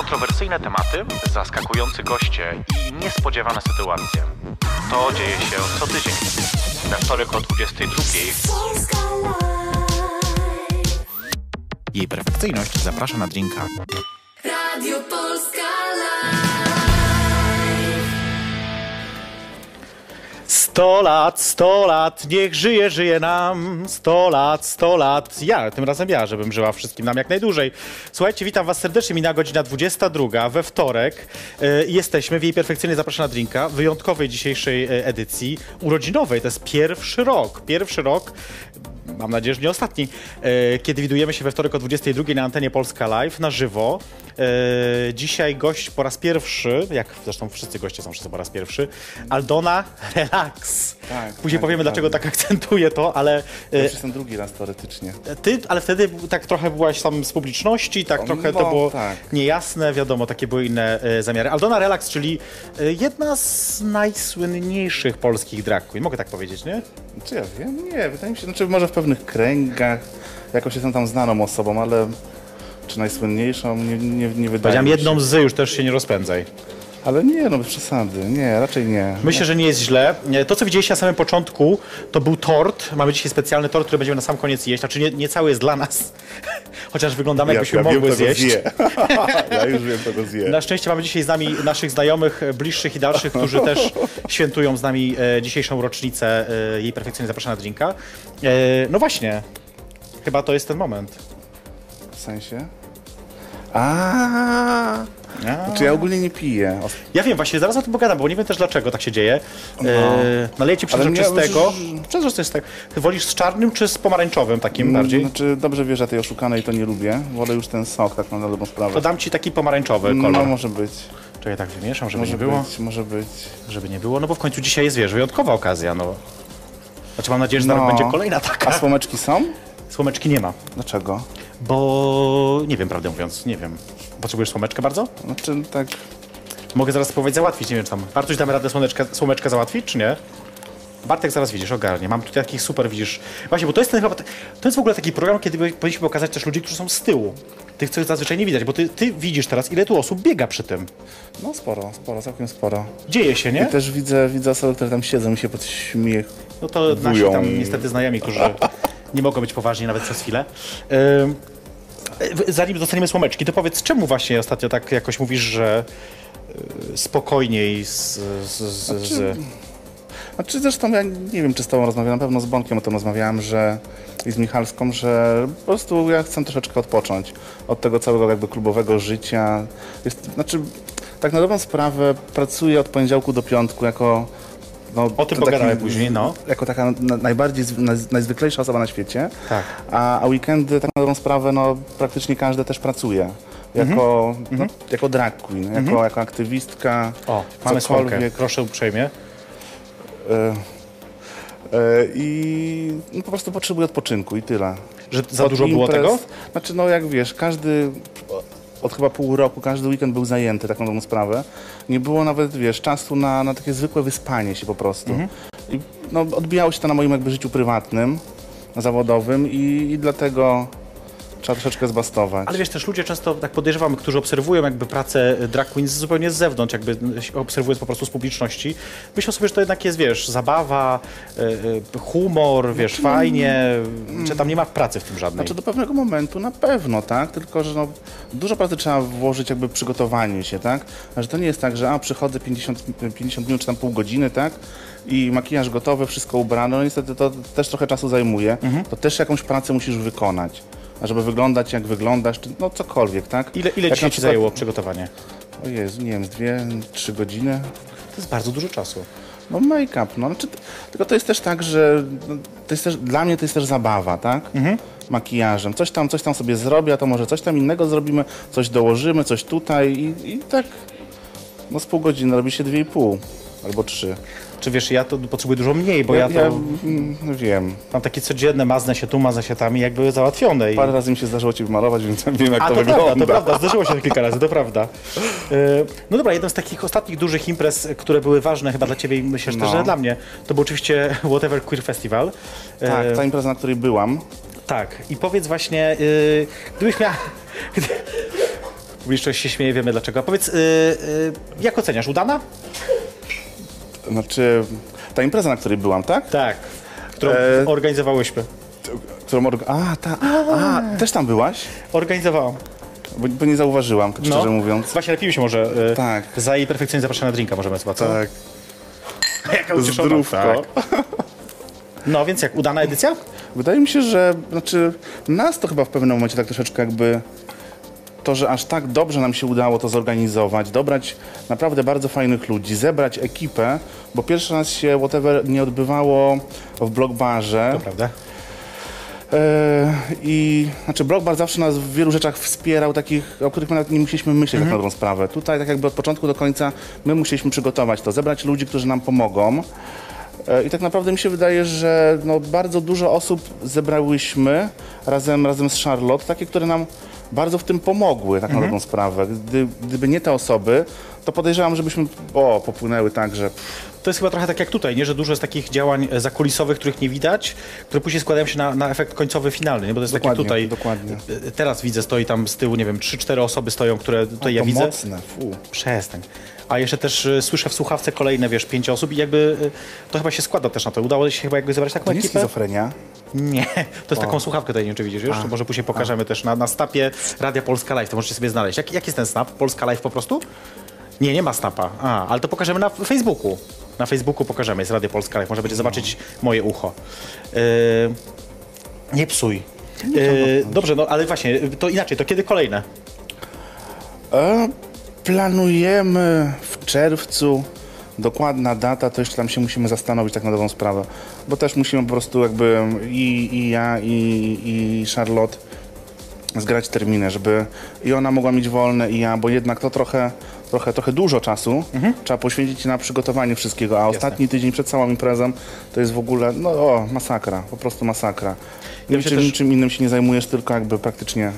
Kontrowersyjne tematy, zaskakujący goście i niespodziewane sytuacje. To dzieje się co tydzień. We wtorek o 22. Jej perfekcyjność zaprasza na drinka. Radio Polska 100 lat, 100 lat, niech żyje, żyje nam. 100 lat, 100 lat. Ja, tym razem ja, żebym żyła wszystkim nam jak najdłużej. Słuchajcie, witam was serdecznie. Mina godzina 22 we wtorek. E, jesteśmy w jej perfekcyjnie zapraszana na drinka, wyjątkowej dzisiejszej e, edycji, urodzinowej. To jest pierwszy rok. Pierwszy rok mam nadzieję, że nie ostatni, e, kiedy widujemy się we wtorek o 22 na antenie Polska Live na żywo. Dzisiaj gość po raz pierwszy, jak zresztą wszyscy goście są wszyscy po raz pierwszy, Aldona Tak, Później tak, powiemy, dlaczego dokładnie. tak akcentuję to, ale Ja e, już jestem drugi raz teoretycznie. ty, ale wtedy tak trochę byłaś tam z publiczności, tak No, trochę to no, było tak. niejasne, wiadomo, takie były inne e, zamiary. Aldona Relax, czyli e, jedna z najsłynniejszych polskich drag queen, mogę tak powiedzieć, nie? Czy ja wiem? Nie, wydaje mi się, znaczy może w pewnych kręgach jakoś jestem tam znaną osobą, ale czy najsłynniejszą, nie, nie, nie wydaje mi się. jedną z, już też się nie rozpędzaj. Ale nie, no bez przesady, nie, raczej nie. Myślę, że nie jest źle. To, co widzieliście na samym początku, to był tort. Mamy dzisiaj specjalny tort, który będziemy na sam koniec jeść. Znaczy nie, nie cały jest dla nas, chociaż wyglądamy jakbyśmy ja kto go zjeść. zje. ja już wiem, kto go zje. Na szczęście mamy dzisiaj z nami naszych znajomych, bliższych i dalszych, którzy też świętują z nami e, dzisiejszą rocznicę e, jej perfekcyjnie zapraszana na drinka. E, no właśnie, chyba to jest ten moment. W sensie? A, A. Znaczy ja ogólnie nie piję. Ja wiem, właśnie zaraz o tym pogadam, bo nie wiem też dlaczego tak się dzieje. E, naleję ci przezroczystego. Przezroczystego. Ty wolisz z czarnym czy z pomarańczowym takim bardziej? Znaczy dobrze wiesz, że tej oszukanej to nie lubię. Wolę już ten sok, tak na dobrą sprawę. To dam ci taki pomarańczowy kolor. No może być. Czekaj, tak wymieszam, żeby Może nie było. być, może być. Żeby nie było, no bo w końcu dzisiaj jest, wiesz, wyjątkowa okazja, no. Znaczy mam nadzieję, że zaraz No. będzie kolejna A taka. słomeczki są? Słomeczki nie ma, Dlaczego? bo nie wiem, prawdę mówiąc, nie wiem. Potrzebujesz słomeczkę bardzo? Znaczy tak... Mogę zaraz spróbować załatwić, nie wiem tam. Bartuś, damy radę słomeczkę, słomeczkę załatwić, czy nie? Bartek zaraz widzisz, ogarnie. Mam tutaj takich super, widzisz. Właśnie, bo to jest ten chyba, to jest w ogóle taki program, kiedy powinniśmy pokazać też ludzi, którzy są z tyłu. Tych, co zazwyczaj nie widać, bo ty, ty widzisz teraz, ile tu osób biega przy tym. No sporo, sporo, całkiem sporo. Dzieje się, nie? I też widzę, widzę osoby, które tam siedzą i się pod śmiech. No to nasi tam niestety znajomi, którzy nie mogą być poważni nawet przez chwilę. Ym, Zanim dostaniemy słomeczki, to powiedz, czemu właśnie ostatnio tak jakoś mówisz, że y, spokojniej z... z, z, z... Znaczy zresztą ja nie wiem, czy z tobą rozmawiałem, na pewno z Bąkiem o tym rozmawiałem, że i z Michalską, że po prostu ja chcę troszeczkę odpocząć od tego całego jakby klubowego życia. Jest, znaczy, tak na dobrą sprawę pracuję od poniedziałku do piątku jako no, O tym pogadamy później, no. Jako taka na, najbardziej, najzwyklejsza osoba na świecie. Tak. A, a weekendy, tak na dobrą sprawę, no praktycznie każdy też pracuje. Jako, no, jako drag queen, jako, jako aktywistka, O, mamy cokolwiek. proszę uprzejmie. E, I no, po prostu potrzebuję odpoczynku i tyle. Że za Od dużo było imprez- tego? Znaczy, no jak wiesz, każdy od chyba pół roku, każdy weekend był zajęty, tak na dobrą sprawę. Nie było nawet, wiesz, czasu na, na takie zwykłe wyspanie się po prostu. Mhm. I no, odbijało się to na moim jakby życiu prywatnym, zawodowym i, i dlatego trzeba troszeczkę zbastować. Ale wiesz, też ludzie często, tak podejrzewam, którzy obserwują jakby pracę drag queens zupełnie z zewnątrz, jakby obserwując po prostu z publiczności, myślą sobie, że to jednak jest, wiesz, zabawa, y, y, humor, wiesz, fajnie, że tam nie ma pracy w tym żadnej. Znaczy do pewnego momentu na pewno, tak? Tylko, że no, dużo pracy trzeba włożyć jakby w przygotowanie się, tak? Że to nie jest tak, że a przychodzę 50, 50 minut czy tam pół godziny, tak? I makijaż gotowy, wszystko ubrane. No niestety to też trochę czasu zajmuje. Mhm. To też jakąś pracę musisz wykonać. A żeby wyglądać jak wyglądasz, czy no cokolwiek, tak? Ile, ile Jak dzisiaj na ci zajęło przygotowanie? O Jezu, nie wiem, z dwie, trzy godziny. To jest bardzo dużo czasu. No make-up, no. Znaczy, tylko to jest też tak, że no, to jest też, dla mnie to jest też zabawa, tak? Makijażem. Coś tam, coś tam sobie zrobię, a to może coś tam innego zrobimy, coś dołożymy, coś tutaj i, i tak no z pół godziny robi się dwie i pół albo trzy. Czy wiesz, ja to potrzebuję dużo mniej, bo ja, to mm, wiem. mam takie codzienne, maznę się tu, maznę się tam i jakby załatwione. I... Parę razy mi się zdarzyło Cię wymalować, więc wiem jak A to, to, wygląda. prawda, to prawda, zdarzyło się to kilka razy, to prawda. E, No dobra, jedną z takich ostatnich dużych imprez, które były ważne chyba dla Ciebie i myślę, że też No. że dla mnie, to był oczywiście Whatever Queer Festival. E, Tak, ta impreza, na której byłam, tak. I powiedz właśnie, y, gdybyś miała... Publiczność się śmieje, wiemy dlaczego. A powiedz, y, y, jak oceniasz? Udana? Znaczy, ta impreza, na której byłam, tak? Tak. Którą E, organizowałyśmy. Którą orga... A, ta... A, też tam byłaś? Organizowałam. Bo, bo nie zauważyłam, tak szczerze mówiąc. Właśnie lepiej się może. y, Tak. Za jej perfekcyjnie zapraszam na drinka możemy chyba, co? Tak. Jaka ucieszona. Zdrówko. Tak. No więc jak, udana edycja? Wydaje mi się, że znaczy nas to chyba w pewnym momencie tak troszeczkę jakby to, że aż tak dobrze nam się udało to zorganizować, dobrać naprawdę bardzo fajnych ludzi, zebrać ekipę, bo pierwszy raz się whatever nie odbywało w Blockbarze. To prawda. E, I znaczy Blockbar zawsze nas w wielu rzeczach wspierał, takich, o których my nawet nie musieliśmy myśleć tak na dobrą sprawę. Tutaj tak jakby od początku do końca my musieliśmy przygotować to, zebrać ludzi, którzy nam pomogą. E, I tak naprawdę mi się wydaje, że no, bardzo dużo osób zebrałyśmy razem, razem z Charlotte, takie, które nam bardzo w tym pomogły, tak na dobrą sprawę. Gdy, gdyby nie te osoby, to podejrzewam, żebyśmy o, popłynęły tak, że To jest chyba trochę tak jak tutaj, nie? że dużo jest takich działań e, zakulisowych, których nie widać, które później składają się na, na efekt końcowy, finalny, nie? bo to jest Dokładnie, takie tutaj. dokładnie. e, Teraz widzę, stoi tam z tyłu, nie wiem, 3-4 osoby stoją, które tutaj ja to widzę. mocne. Fu. Przestań. A jeszcze też e, słyszę w słuchawce kolejne, wiesz, pięć osób i jakby e, to chyba się składa też na to. Udało się chyba jakby zebrać taką To nie jest ekipę? schizofrenia. Nie, to jest taką słuchawkę czy widzisz, wiesz? To może później pokażemy też na, na snapie Radia Polska Live, to możecie sobie znaleźć. Jak, jak jest ten snap? Polska Live po prostu? Nie, nie ma snapa. A, ale to pokażemy na Facebooku. Na Facebooku pokażemy, jest Radio Polska Live, można będzie zobaczyć moje ucho. Yy, nie psuj. Yy, dobrze, no ale właśnie, to inaczej, to kiedy kolejne? E, planujemy w czerwcu. Dokładna data, to jeszcze tam się musimy zastanowić tak na dobrą sprawę. Bo też musimy po prostu jakby i, i ja, i, i Charlotte zgrać terminy, żeby i ona mogła mieć wolne, i ja, bo jednak to trochę, trochę, trochę dużo czasu trzeba poświęcić na przygotowanie wszystkiego, a ostatni tydzień przed całą imprezą to jest w ogóle, no o, masakra, po prostu masakra. Ja Niczym, też- niczym innym się nie zajmujesz, tylko jakby praktycznie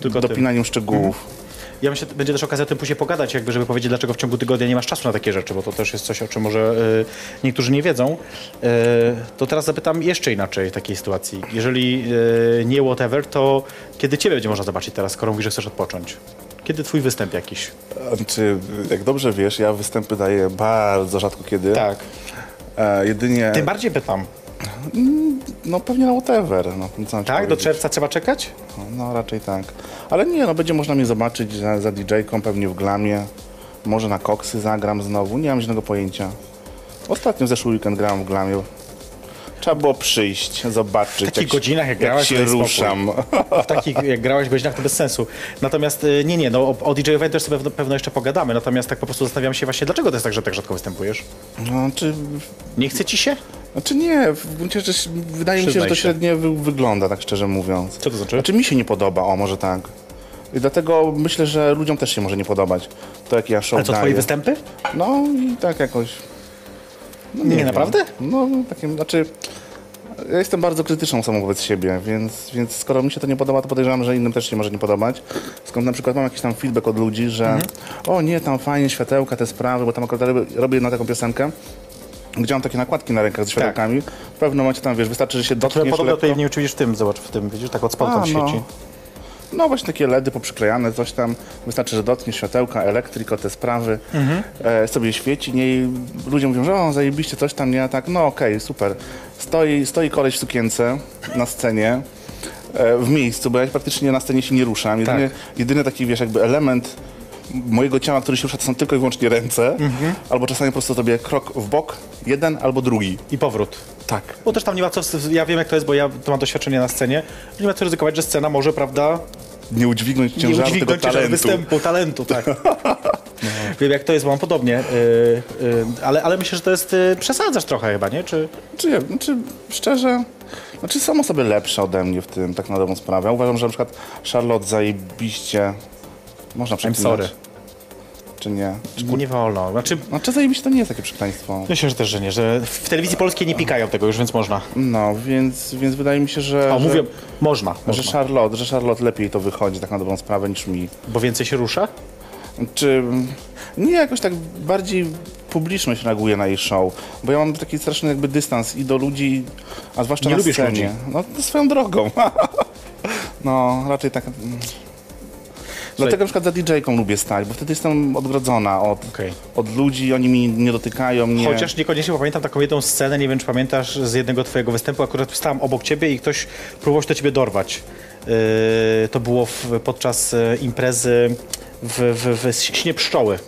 Tylko tym. dopinaniem szczegółów. Ja myślę, że będzie też okazja o tym później pogadać, jakby, żeby powiedzieć, dlaczego w ciągu tygodnia nie masz czasu na takie rzeczy, bo to też jest coś, o czym może y, niektórzy nie wiedzą. Y, to teraz zapytam jeszcze inaczej w takiej sytuacji. Jeżeli y, nie whatever, to kiedy ciebie będzie można zobaczyć teraz, skoro mówisz, że chcesz odpocząć? Kiedy twój występ jakiś? Znaczy, jak dobrze wiesz, ja występy daję bardzo rzadko kiedy. Tak. E, jedynie, Tym bardziej pytam. No pewnie na whatever. No, co Tak? Do czerwca trzeba czekać? No raczej tak. Ale nie, no będzie można mnie zobaczyć za, za DJ-ką, pewnie w glamie. Może na koksy zagram znowu, nie mam żadnego pojęcia. Ostatnio w zeszły weekend grałem w glamie. Trzeba było przyjść, zobaczyć. W takich jak, godzinach, jak jak grałeś, się ruszam. W takich, jak grałeś godzinach, to bez sensu. Natomiast y, nie, nie, no o, o DJ-owie też sobie pewno- pewno jeszcze pogadamy, natomiast tak po prostu zastanawiam się właśnie, dlaczego to jest tak, że tak rzadko występujesz? No, czy, Nie chce ci się? Znaczy nie, w gruncie rzeczy wydaje mi się, że to się. średnio wy, wygląda, tak szczerze mówiąc. Co to znaczy? Znaczy mi się nie podoba, o może tak. I dlatego myślę, że ludziom też się może nie podobać to, jak ja show Ale co, daję. twoje występy? No i tak jakoś... No, Nie, wiem. naprawdę? No, takim, znaczy... Ja jestem bardzo krytyczną osobą wobec siebie, więc, więc skoro mi się to nie podoba, to podejrzewam, że innym też się może nie podobać. Skąd na przykład mam jakiś tam feedback od ludzi, że Mhm. o nie, tam fajnie, światełka, te sprawy, bo tam akurat robię, robię na taką piosenkę, gdzie mam takie nakładki na rękach ze światełkami. W pewnym momencie tam, wiesz, wystarczy, że się Które dotkniesz podobno lekko. tutaj nie widzisz w tym, zobacz w tym, widzisz, tak od spodu tam no. świeci. No właśnie takie LEDy poprzyklejane, coś tam. Wystarczy, że dotkniesz światełka, elektryko, te sprawy, e, sobie świeci. Nie, i ludzie mówią, że o, zajebiście coś tam, nie, a tak, no okej, super. Stoi, stoi koleś w sukience na scenie, e, w miejscu, bo ja praktycznie na scenie się nie ruszam. Jedyny, Tak. jedyny taki, wiesz, jakby element mojego ciała, który się rusza, to są tylko i wyłącznie ręce, albo czasami po prostu sobie krok w bok, jeden albo drugi. I powrót. Tak. Bo też tam nie ma co, ja wiem jak to jest, bo ja to mam doświadczenie na scenie, nie ma co ryzykować, że scena może, prawda, Nie udźwignąć nie ciężaru tego udźwignąć ciężaru talentu. występu, talentu, tak. Wiem jak to jest, bo mam podobnie, yy, yy, ale, ale myślę, że to jest, yy, przesadzasz trochę chyba, nie? Czy... Czy, nie, znaczy, szczerze, znaczy są osoby lepsze ode mnie w tym, tak na dobrą sprawę. Ja uważam, że na przykład Charlotte zajebiście... Można przeklinać? sorry. Czy nie? Nie wolno, znaczy... Znaczy zajebiście to nie jest takie przekleństwo. Myślę, że też, że nie, że w telewizji polskiej nie pikają tego już, więc można. No, więc, więc wydaje mi się, że... O, że, mówię, można, Że można. Charlotte, że Charlotte lepiej to wychodzi tak na dobrą sprawę niż mi. Bo więcej się rusza? Czy nie jakoś tak bardziej publiczność reaguje na jej show, bo ja mam taki straszny jakby dystans i do ludzi, a zwłaszcza Nie na lubisz scenie. ludzi. No swoją drogą. no, raczej tak. Dlatego na przykład za DJ-ką lubię stać, bo wtedy jestem odgrodzona od, Okej. od ludzi, oni mi nie dotykają, nie... Chociaż niekoniecznie, bo pamiętam taką jedną scenę, nie wiem czy pamiętasz z jednego twojego występu, akurat stałem obok ciebie i ktoś próbował się do ciebie dorwać. Yy, to było w, podczas e, imprezy w, w, w Śnie Pszczoły.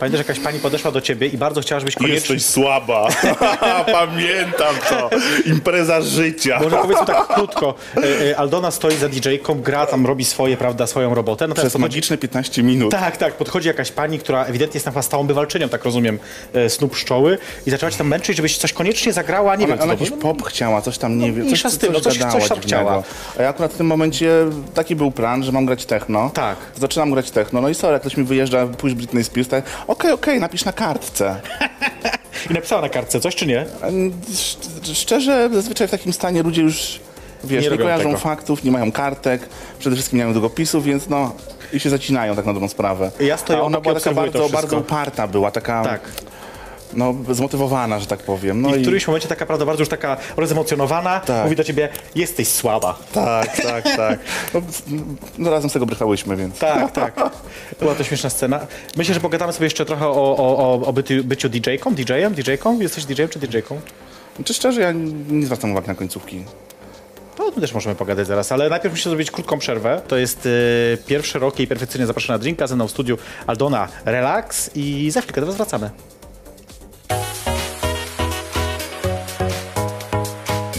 Pamiętasz, jakaś pani podeszła do ciebie i bardzo chciała, żebyś koniecznie... Jesteś słaba. Pamiętam to. Impreza życia. Może powiedzmy tak krótko. E, e, Aldona stoi za DJ-ką, gra tam, robi swoje, prawda, swoją robotę. No teraz Przez podchodzi- magiczne 15 minut. Tak, tak, podchodzi jakaś pani, która ewidentnie jest chyba stałą bywalczynią, tak rozumiem, e, snu pszczoły i zaczęła cię tam męczyć, żebyś coś koniecznie zagrała, nie Ona, wiem, co ona jakiś pop chciała, coś tam, nie wiem, coś, z tym, no coś- gadała coś tam chciała. A ja akurat w tym momencie, taki był plan, że mam grać techno. Tak. Zaczynam grać techno, no i sorry, jak ktoś mi wyjeżdża, pójść Britney Spears, tak, okej, okej, napisz na kartce. I napisała na kartce coś, czy nie? Mm, sz- Szczerze, zazwyczaj w takim stanie ludzie już, wiesz, Nie nie, kojarzą tego. faktów, nie mają kartek, przede wszystkim nie mają długopisów, więc no... I się zacinają tak na dobrą sprawę. Ja stoję A ona była taka bardzo, bardzo uparta była, taka Tak. No, zmotywowana, że tak powiem. No I w którymś momencie taka, prawda, bardzo już taka rozemocjonowana, Tak. mówi do ciebie, jesteś słaba. Tak, tak, tak. No, no razem z tego brychałyśmy, więc. Tak, tak. Była to śmieszna scena. Myślę, że pogadamy sobie jeszcze trochę o, o, o, byciu, byciu DJ-ką, DJ-em, DJ-ką? Jesteś DJ-em czy DJ-ką? Czy szczerze, ja nie zwracam uwagi na końcówki. To o tym też możemy pogadać zaraz, ale najpierw muszę zrobić krótką przerwę. To jest y, pierwszy rok jej perfekcyjnie zapraszana na drinka, ze mną w studiu Aldona Relax i za chwilkę do was wracamy.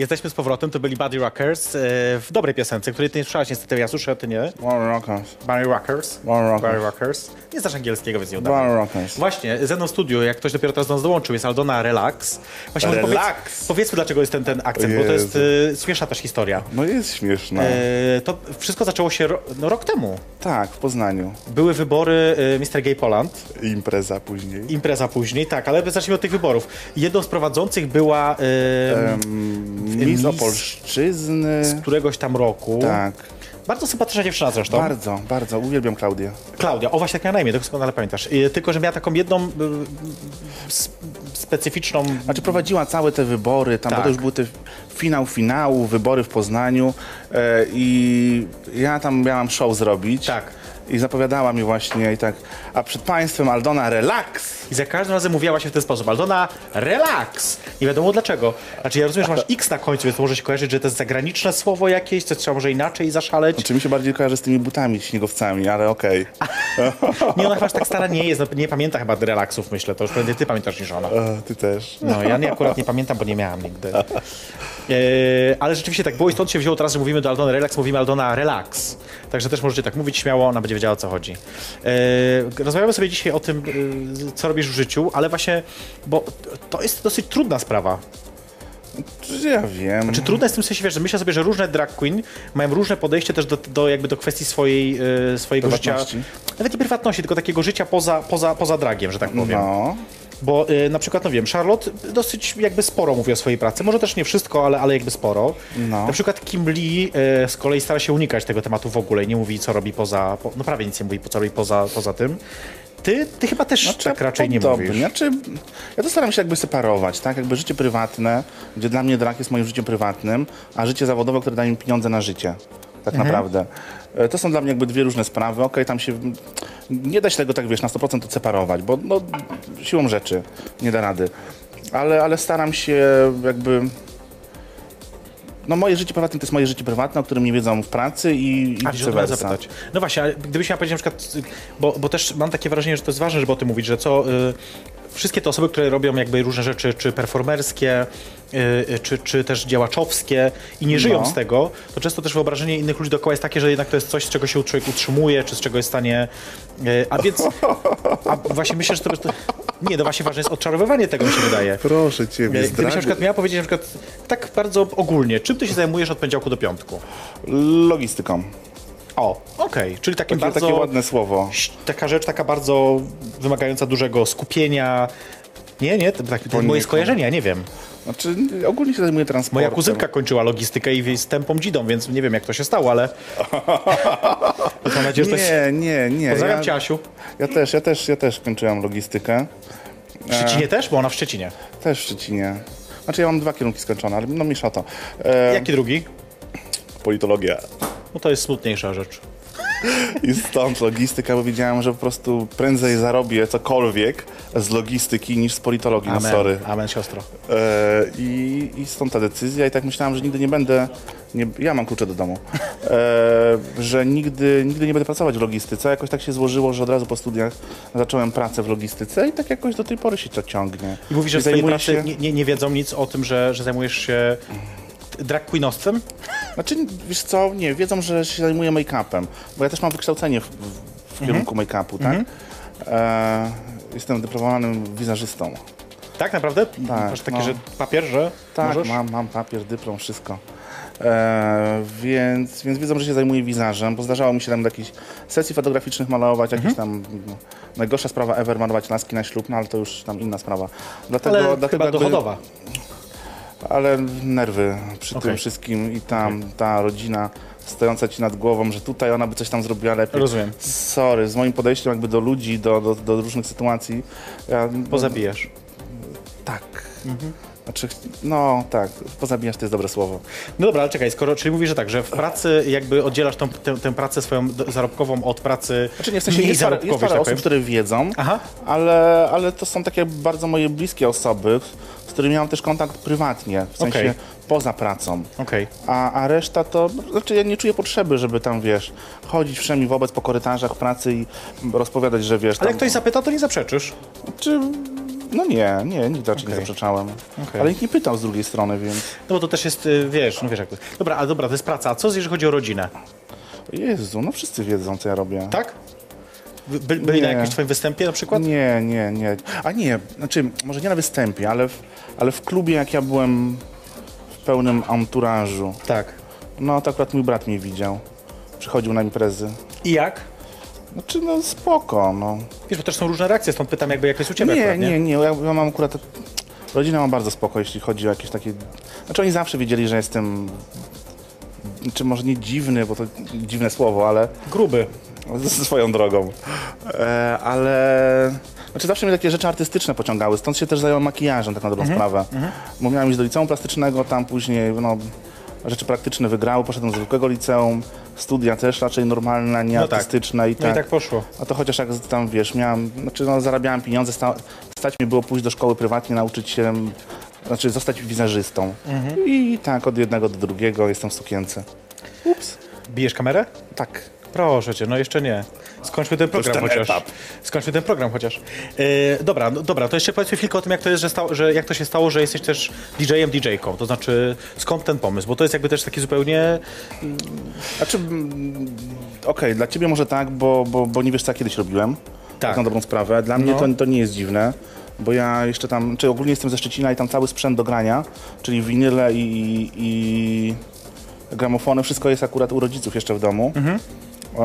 Jesteśmy z powrotem, to byli Buddy Rockers y, w dobrej piosence, której ty nie słyszałaś niestety, ja słyszę, ty nie. One Rockers. Barry Rockers. Barry Rockers. Barry Rockers. Nie znasz angielskiego, więc nie udało. Barry Rockers. Właśnie, ze mną w studiu, jak ktoś dopiero teraz do nas dołączył, jest Aldona Relax. Właśnie Relax. Powiedz, powiedzmy, dlaczego jest ten, ten akcent, bo to jest y, śmieszna też historia. No jest śmieszne. Y, to wszystko zaczęło się ro, no, rok temu. Tak, w Poznaniu. Były wybory y, Mr. Gay Poland, impreza później. impreza później, tak, ale zacznijmy od tych wyborów. Jedną z prowadzących była y, Miss Miss- Opolszczyzny. z któregoś tam roku. Tak. Bardzo sympatyczna dziewczyna zresztą. Bardzo, bardzo. Uwielbiam Klaudię. Klaudia, o właśnie tak miała na imię, doskonale pamiętasz. Y, tylko, że miała taką jedną y, specyficzną... Znaczy prowadziła całe te wybory, tam Tak. bo to już były te finał finału, wybory w Poznaniu e, i ja tam miałam show zrobić. Tak. I zapowiadała mi właśnie i tak, a przed państwem Aldona relax. I za każdym razem mówiła się w ten sposób. Aldona, relax! Nie wiadomo dlaczego. Znaczy ja rozumiem, że masz X na końcu, więc może się kojarzyć, że to jest zagraniczne słowo jakieś, coś trzeba może inaczej zaszaleć. Czy mi się bardziej kojarzy z tymi butami śniegowcami, ale okej. Nie, ona chyba aż tak stara nie jest, no, nie pamięta chyba relaksów, myślę. To już prędzej ty pamiętasz niż ona. E, Ty też. No, ja nie, akurat nie pamiętam, bo nie miałam nigdy. E, ale rzeczywiście tak było i stąd się wzięło teraz, że mówimy do Aldony Relax, mówimy Aldona Relax. Także też możecie tak mówić śmiało, ona będzie wiedziała o co chodzi. E, rozmawiamy sobie dzisiaj o tym, e, co robisz w życiu, ale właśnie, bo to jest dosyć trudna sprawa. Ja wiem. Czy trudne jest w tym sensie, wiesz, że myślę sobie, że różne drag queen mają różne podejście też do, do, jakby do kwestii swojej, swojego życia. Nawet nie prywatności, tylko takiego życia poza, poza, poza dragiem, że tak powiem. No. Bo y, na przykład, no wiem, Charlotte dosyć jakby sporo mówi o swojej pracy. Może też nie wszystko, ale, ale jakby sporo. No. Na przykład Kim Lee y, z kolei stara się unikać tego tematu w ogóle i nie mówi, co robi poza, po, no prawie nic nie mówi, co robi poza, poza tym. Ty, ty chyba też Znaczy, tak raczej nie podobnie. mówisz. Znaczy, ja to staram się jakby separować, tak? Jakby życie prywatne, gdzie dla mnie drag jest moim życiem prywatnym, a życie zawodowe, które daje mi pieniądze na życie. Tak Mhm. naprawdę. E, To są dla mnie jakby dwie różne sprawy. Okej, tam się... Nie da się tego tak, wiesz, na 100% odseparować, bo no, siłą rzeczy nie da rady. Ale, ale staram się jakby... No moje życie prywatne to jest moje życie prywatne, o którym nie wiedzą w pracy i, i A, vice versa. zapytać. No właśnie, ale gdybyś miał powiedzieć na przykład, bo, bo też mam takie wrażenie, że to jest ważne, żeby o tym mówić, że co, y, wszystkie te osoby, które robią jakby różne rzeczy, czy performerskie, czy, czy też działaczowskie i nie żyją No. z tego, to często też wyobrażenie innych ludzi dookoła jest takie, że jednak to jest coś, z czego się człowiek utrzymuje, czy z czego jest w stanie... y, A więc, a właśnie myślę, że to... to nie, no właśnie ważne jest odczarowywanie tego, mi się wydaje. Proszę Y, z Gdybyś na przykład miała powiedzieć na przykład tak bardzo ogólnie, czym ty się zajmujesz od poniedziałku do piątku? Logistyką. O, okej, czyli takie Takie, bardzo... takie ładne słowo. taka rzecz taka bardzo wymagająca dużego skupienia. Nie, nie, to tak, to moje ja nie wiem. Znaczy, ogólnie się zajmuję transportem. Moja kuzynka kończyła logistykę i z tempą dzidą, więc nie wiem jak to się stało, ale mam nadzieję, że to jest... Nie, nie, nie. Pozdrawiam ja, cię, Asiu. Ja też, ja też, ja też kończyłem logistykę. W Szczecinie też? Bo ona w Szczecinie. Też w Szczecinie. Znaczy ja mam dwa kierunki skończone, ale no mniejsza o to. E, Jaki drugi? Politologia. No to jest smutniejsza rzecz. I stąd logistyka, bo wiedziałem, że po prostu prędzej zarobię cokolwiek z logistyki niż z politologii, no Amen, sorry. amen siostro. E, i, I stąd ta decyzja i tak myślałem, że nigdy nie będę, nie, ja mam klucze do domu, e, że nigdy, nigdy nie będę pracować w logistyce. Jakoś tak się złożyło, że od razu po studiach zacząłem pracę w logistyce i tak jakoś do tej pory się to ciągnie. I mówisz, że w swojej zajmuję pracy się- nie, nie, nie wiedzą nic o tym, że, że zajmujesz się drag queenostwem? Znaczy, wiesz co, nie, wiedzą, że się zajmuję make-upem, bo ja też mam wykształcenie w, w, w Mhm. kierunku make-upu, tak? E, jestem dyplomowanym wizerzystą. Tak, naprawdę? Tak, Masz taki, no. że papier, że Tak, możesz? mam, mam papier, dyplom, wszystko. E, więc, więc wiedzą, że się zajmuję wizażem, bo zdarzało mi się tam do jakichś sesji fotograficznych malować, jakieś tam no, najgorsza sprawa ever malować laski na ślub, no ale to już tam inna sprawa. Dlatego, Ale dlatego chyba jakby- dochodowa. Ale nerwy przy Okej. tym wszystkim i tam ta rodzina stojąca ci nad głową, że tutaj ona by coś tam zrobiła lepiej. Rozumiem. Sorry, z moim podejściem jakby do ludzi, do, do, do różnych sytuacji. Ja, Pozabijasz. Tak. Znaczy, no tak, pozabijasz to jest dobre słowo. No dobra, ale czekaj, skoro, czyli mówisz, że tak, że w pracy jakby oddzielasz tą, tę, tę pracę swoją zarobkową od pracy Znaczy nie, w sensie jest parę, zarobkowej, jest parę tak osób, które wiedzą, Aha. ale, ale to są takie bardzo moje bliskie osoby, z którymi mam też kontakt prywatnie, w sensie Okej. poza pracą. Okej. A, a reszta to, znaczy ja nie czuję potrzeby, żeby tam, wiesz, chodzić wszemi wobec po korytarzach pracy i rozpowiadać, że wiesz, Ale tam, jak ktoś zapyta, to nie zaprzeczysz. czy, no nie, nie, nigdy raczej nie Okej. zaprzeczałem. Okej. Ale nikt nie pytał z drugiej strony, więc, No bo to też jest, y, wiesz, no wiesz jak to Dobra, ale dobra, to jest praca. A co jeżeli chodzi o rodzinę? Jezu, no wszyscy wiedzą, co ja robię. Tak? By, by, byli na Nie. jakimś twoim występie na przykład? Nie, nie, nie. A nie, znaczy, może nie na występie, ale w, ale w klubie, jak ja byłem w pełnym anturażu, Tak. no to akurat mój brat mnie widział. Przychodził na imprezy. I jak? Znaczy, no spoko, no. Wiesz, bo też są różne reakcje, stąd pytam jakby jak jest u ciebie Nie, akurat, nie? nie, nie, ja, ja mam akurat... Rodzina ma bardzo spoko, jeśli chodzi o jakieś takie... Znaczy oni zawsze wiedzieli, że jestem... Czy może nie dziwny, bo to dziwne słowo, ale Gruby. ze swoją drogą. E, ale... Znaczy zawsze mnie takie rzeczy artystyczne pociągały, stąd się też zająłem makijażem, tak na dobrą sprawę. Bo miałem iść do liceum plastycznego, tam później, no, rzeczy praktyczne wygrały, poszedłem do zwykłego liceum, studia też raczej normalne, nie No tak. artystyczne i No tak. i tak poszło. A to chociaż jak tam, wiesz, miałem, znaczy no, zarabiałem pieniądze, sta, stać mi było pójść do szkoły prywatnie, nauczyć się, znaczy zostać wizerzystą. Mhm. I tak od jednego do drugiego jestem w sukience. Ups. Bijesz kamerę? Tak. Proszę cię, no jeszcze nie. Skończmy ten program ten chociaż. etap. Skończmy ten program chociaż. E, dobra, no, dobra, to jeszcze powiedzmy chwilkę o tym, jak to jest, że, stało, że jak to się stało, że jesteś też DJ-em, DJ-ką. To znaczy, skąd ten pomysł? Bo to jest jakby też taki zupełnie... Znaczy, mm, okej, dla ciebie może tak, bo, bo, bo nie wiesz, co ja kiedyś robiłem. Tak. Na dobrą sprawę. Dla mnie No. to, to nie jest dziwne, bo ja jeszcze tam, czy ogólnie jestem ze Szczecina i tam cały sprzęt do grania, czyli winyle i, i gramofony, wszystko jest akurat u rodziców jeszcze w domu. Mhm. E,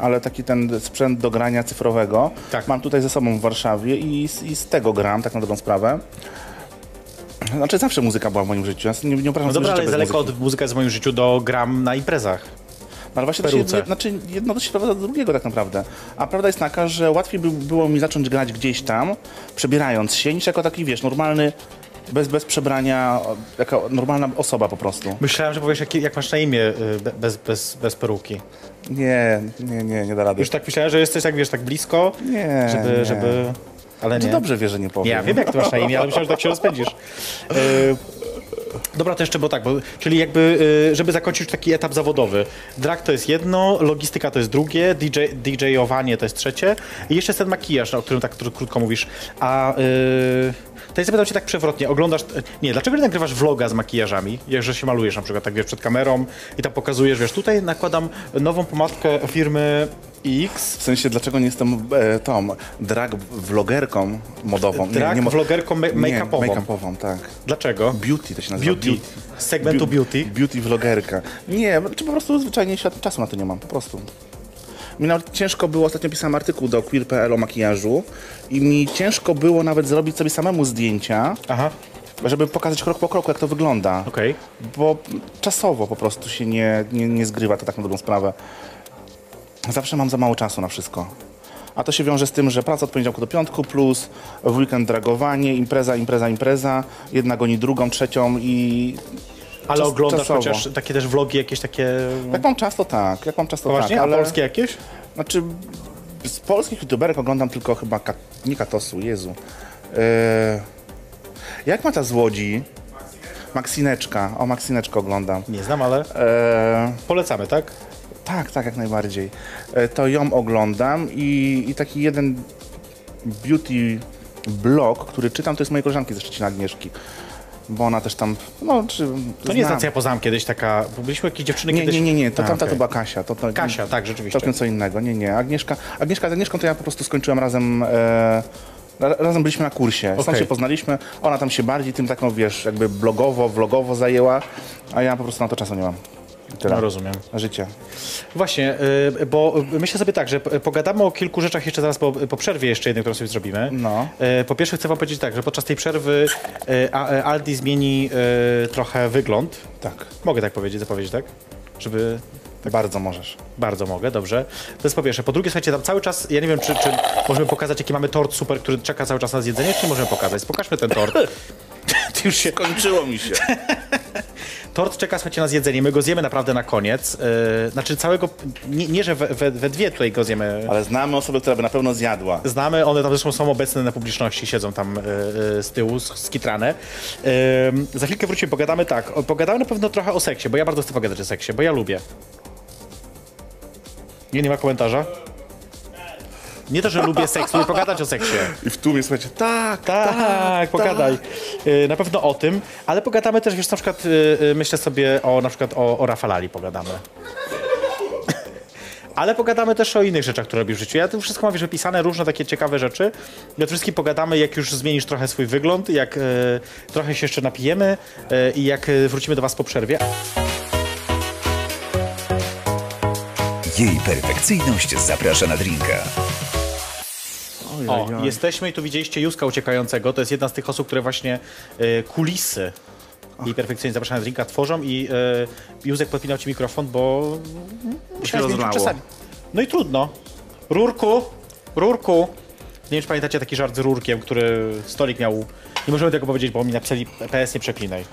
ale taki ten sprzęt do grania cyfrowego Tak. mam tutaj ze sobą w Warszawie i, z- i z tego gram, tak na dobrą sprawę. Znaczy zawsze muzyka była w moim życiu. Ja nie, nie No dobra, ale daleko od muzyka jest w moim życiu do gram na imprezach. No ale właśnie to się, peruce. znaczy jedno to się sprowadza do drugiego tak naprawdę. A prawda jest taka, że łatwiej by było mi zacząć grać gdzieś tam, przebierając się, niż jako taki, wiesz, normalny, bez, bez przebrania, o, jako normalna osoba po prostu. Myślałem, że powiesz, jak, jak masz na imię y, be- bez, bez, bez peruki. Nie, nie, nie, nie da rady. Już tak myślałem, że jesteś tak, wiesz, tak blisko, Nie, żeby, nie. żeby... Ale To nie. dobrze wie, że nie powiem. Ja wiem, jak ty masz na imię, ale myślałem, że tak się rozpędzisz. E, Dobra, to jeszcze, bo tak, bo, czyli jakby, y, żeby zakończyć taki etap zawodowy. Drag to jest jedno, logistyka to jest drugie, DJ, DJ-owanie to jest trzecie i jeszcze jest ten makijaż, o którym tak krótko mówisz. A to ja zapytam cię tak przewrotnie, oglądasz, nie, dlaczego nie nagrywasz vloga z makijażami, jak że się malujesz na przykład, tak wiesz, przed kamerą i tam pokazujesz, wiesz, tutaj nakładam nową pomadkę firmy X, W sensie, dlaczego nie jestem e, tą drag vlogerką modową? drag mo- vlogerką ma- Nie, make-upową. make-upową, tak. Dlaczego? Beauty to się nazywa. Beauty. Z segmentu beauty. Beauty vlogerka. Nie, czy po prostu zwyczajnie świat, czasu na to nie mam, po prostu. Mi nawet ciężko było, ostatnio pisałem artykuł do queer.pl o makijażu i mi ciężko było nawet zrobić sobie samemu zdjęcia, Aha, żeby pokazać krok po kroku, jak to wygląda. okej. Bo czasowo po prostu się nie, nie, nie zgrywa to tak na dobrą sprawę. Zawsze mam za mało czasu na wszystko. A to się wiąże z tym, że praca od poniedziałku do piątku plus w weekend dragowanie, impreza, impreza, impreza. Jedna goni drugą, trzecią i Ale Czas- oglądasz czasowo. chociaż takie też vlogi jakieś takie... jak mam czas, to tak. Jak mam czas, to Poważnie? tak. Ale, A polskie jakieś? Znaczy, z polskich youtuberek oglądam tylko chyba, Kat, nie Katosu, Jezu. E, jak ma ta z Łodzi? Maksineczka. O, Maksineczkę oglądam. Nie znam, ale E, polecamy, tak? Tak, tak, jak najbardziej. E, To ją oglądam i, i taki jeden beauty blog, który czytam, to jest mojej koleżanki ze Szczecina Agnieszki. Bo ona też tam, no, czy... To nie jest ta, co ja poznałem kiedyś, taka... bo Byliśmy jakieś dziewczyny Nie, kiedyś... nie, nie, nie, to A, tamta okej. to była Kasia. To, to, Kasia, tak, rzeczywiście. Całkiem co innego, nie, nie. Agnieszka, Agnieszka z Agnieszką to ja po prostu skończyłem razem... E, ra- Razem byliśmy na kursie, stąd Okej. się poznaliśmy. Ona tam się bardziej tym taką, wiesz, jakby blogowo, vlogowo zajęła, a ja po prostu na to czasu nie mam. Tyle. No, rozumiem. Życie. Właśnie, y, bo myślę sobie tak, że pogadamy o kilku rzeczach jeszcze zaraz po, po przerwie jeszcze jednej, którą sobie zrobimy. No. Y, Po pierwsze chcę wam powiedzieć tak, że podczas tej przerwy y, Aldi zmieni trochę wygląd. Tak. Mogę tak powiedzieć, zapowiedzieć, tak? Żeby... Bardzo możesz. Bardzo mogę, dobrze. To jest po pierwsze. Po drugie, słuchajcie, tam cały czas, ja nie wiem, czy, czy możemy pokazać, jaki mamy tort super, który czeka cały czas na zjedzenie, czy możemy pokazać? Pokażmy ten tort. Ty już się... Kończyło mi się. Tort czeka, słuchajcie, na zjedzenie. My go zjemy naprawdę na koniec. Yy, znaczy całego... Nie, nie że we, we, we dwie tutaj go zjemy Ale znamy osobę, która by na pewno zjadła. Znamy, one tam zresztą są obecne na publiczności, siedzą tam e, z tyłu, sk- skitrane. E, za chwilkę wrócimy, pogadamy tak. Pogadamy na pewno trochę o seksie, bo ja bardzo chcę pogadać o seksie, bo ja lubię. Nie, nie ma komentarza? Nie to, że lubię seks, lubię pogadać o seksie. I w tłumie słuchajcie, tak, Tak, pogadaj. E, Na pewno o tym, ale pogadamy też, wiesz, na przykład e, e, myślę sobie o na przykład o, o Rafalali pogadamy. Ale pogadamy też o innych rzeczach, które robisz w życiu. Ja tu wszystko mam wiesz, wypisane, różne takie ciekawe rzeczy. I o wszystkim pogadamy, jak już zmienisz trochę swój wygląd, jak e, trochę się jeszcze napijemy e, i jak wrócimy do was po przerwie. Jej perfekcyjność zaprasza na drinka. O, jesteśmy i tu widzieliście Józka uciekającego. To jest jedna z tych osób, które właśnie e, kulisy i perfekcyjnie zapraszane drinka tworzą i e, Józek podpinał ci mikrofon, bo musiałeś zmienić rozlało. czasami. No i trudno. Rurku, rurku. Nie wiem, czy pamiętacie taki żart z rurkiem, który stolik miał. Nie możemy tego powiedzieć, bo mi napisali PS nie przeklinaj.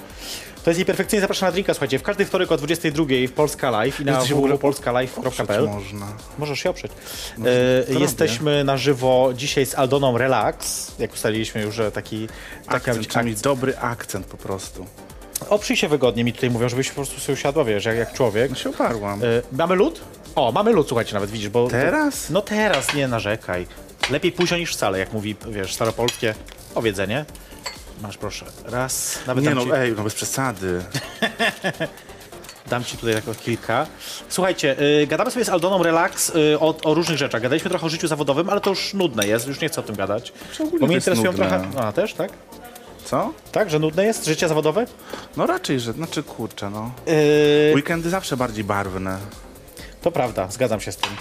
To jest jej perfekcyjnie zapraszana drinka, słuchajcie. W każdy wtorek o 22 w Polska Live i na www.polskalive.pl. Można. Możesz się oprzeć. to E, jesteśmy na żywo dzisiaj z Aldoną Relax. Jak ustaliliśmy już, że taki... taka Akcent, mieć dobry akcent po prostu. Oprzyj się wygodnie, mi tutaj mówią, żebyś po prostu sobie usiadła, wiesz, jak, jak człowiek. No się oparłam. E, mamy lód? O, mamy lód, słuchajcie, nawet widzisz, bo... Teraz? No teraz, nie narzekaj. Lepiej późno niż wcale, jak mówi, wiesz, staropolskie powiedzenie. Masz, proszę. Raz, nawet Nie dam, no, ci, ej, no bez przesady. dam ci tutaj jako kilka. Słuchajcie, y, gadamy sobie z Aldoną Relax y, o, o różnych rzeczach. Gadaliśmy trochę o życiu zawodowym, ale to już nudne jest, już nie chcę o tym gadać. ogólnie Bo mnie interesują nudne. trochę... A, też, tak? Co? Tak, że nudne jest życie zawodowe? No raczej, że, znaczy kurczę, no. Yy, Weekendy zawsze bardziej barwne. to prawda, zgadzam się z tym.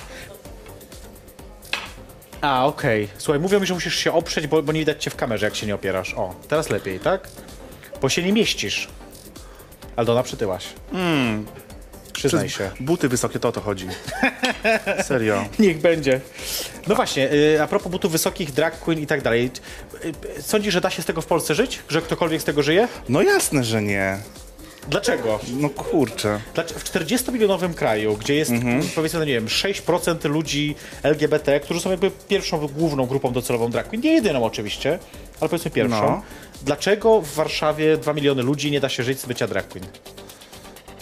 A, okej. Słuchaj, mówią mi, że musisz się oprzeć, bo, bo nie widać cię w kamerze, jak się nie opierasz. O, teraz lepiej, tak? Bo się nie mieścisz. Aldona, przytyłaś. Przyznaj się. Buty wysokie, to o to chodzi. Serio. Niech będzie. No właśnie, y, a propos butów wysokich, drag queen i tak dalej. Y, y, Sądzisz, że da się z tego w Polsce żyć? Że ktokolwiek z tego żyje? No jasne, że nie. Dlaczego? No kurczę. Dlaczego? W 40-milionowym kraju, gdzie jest powiedzmy, no nie wiem, 6% ludzi LGBT, którzy są jakby pierwszą główną grupą docelową drag queen, nie jedyną oczywiście, ale powiedzmy pierwszą. No. Dlaczego w Warszawie 2 miliony ludzi nie da się żyć z bycia drag queen?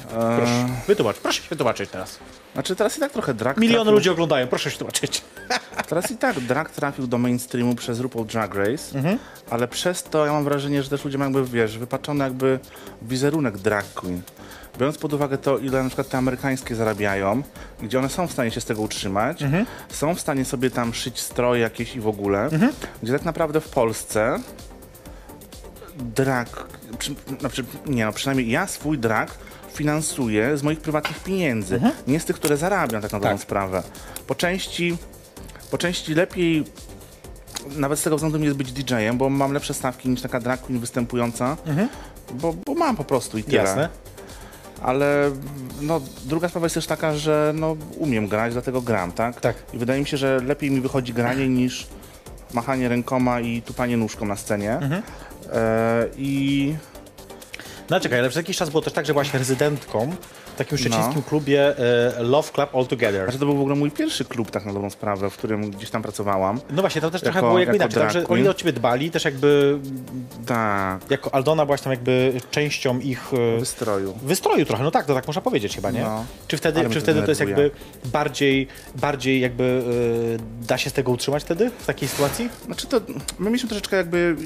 Proszę, wytłumacz, proszę się wytłumaczyć teraz. Znaczy teraz i tak trochę drag Miliony trafił, ludzi oglądają, proszę się wytłumaczyć. Teraz i tak drag trafił do mainstreamu przez RuPaul Drag Race, ale przez to ja mam wrażenie, że też ludzie mają jakby, wiesz, wypaczony jakby wizerunek drag queen. Biorąc pod uwagę to, ile na przykład te amerykańskie zarabiają, gdzie one są w stanie się z tego utrzymać, są w stanie sobie tam szyć stroje jakieś i w ogóle, gdzie tak naprawdę w Polsce drag, przy, znaczy, nie no, przynajmniej ja swój drag finansuję z moich prywatnych pieniędzy, nie z tych, które zarabiam tak na dobrą Tak. sprawę. Po części, po części lepiej nawet z tego względu jest być DJ-em, bo mam lepsze stawki niż taka drag queen występująca, bo, bo mam po prostu i tyle. Jasne. Ale no, druga sprawa jest też taka, że no, umiem grać, dlatego gram, tak? Tak. I wydaje mi się, że lepiej mi wychodzi granie niż machanie rękoma i tupanie nóżką na scenie. Mhm. E, I No czekaj, ale przez jakiś czas było też tak, że byłaś rezydentką w takim szczecińskim No. klubie e, Love Club All Together. znaczy, to był w ogóle mój pierwszy klub, tak na dobrą sprawę, w którym gdzieś tam pracowałam. No właśnie, tam też trochę Jako- było jakby jako inaczej, tam, że oni o ciebie dbali, też jakby Tak, jako Aldona byłaś tam jakby częścią ich e, wystroju. wystroju trochę, no tak, to tak można powiedzieć chyba, nie? No. Czy wtedy, mnie czy to wtedy to jest jakby denerwuje. bardziej, bardziej jakby e, da się z tego utrzymać wtedy, w takiej sytuacji? Znaczy to, my mieliśmy troszeczkę jakby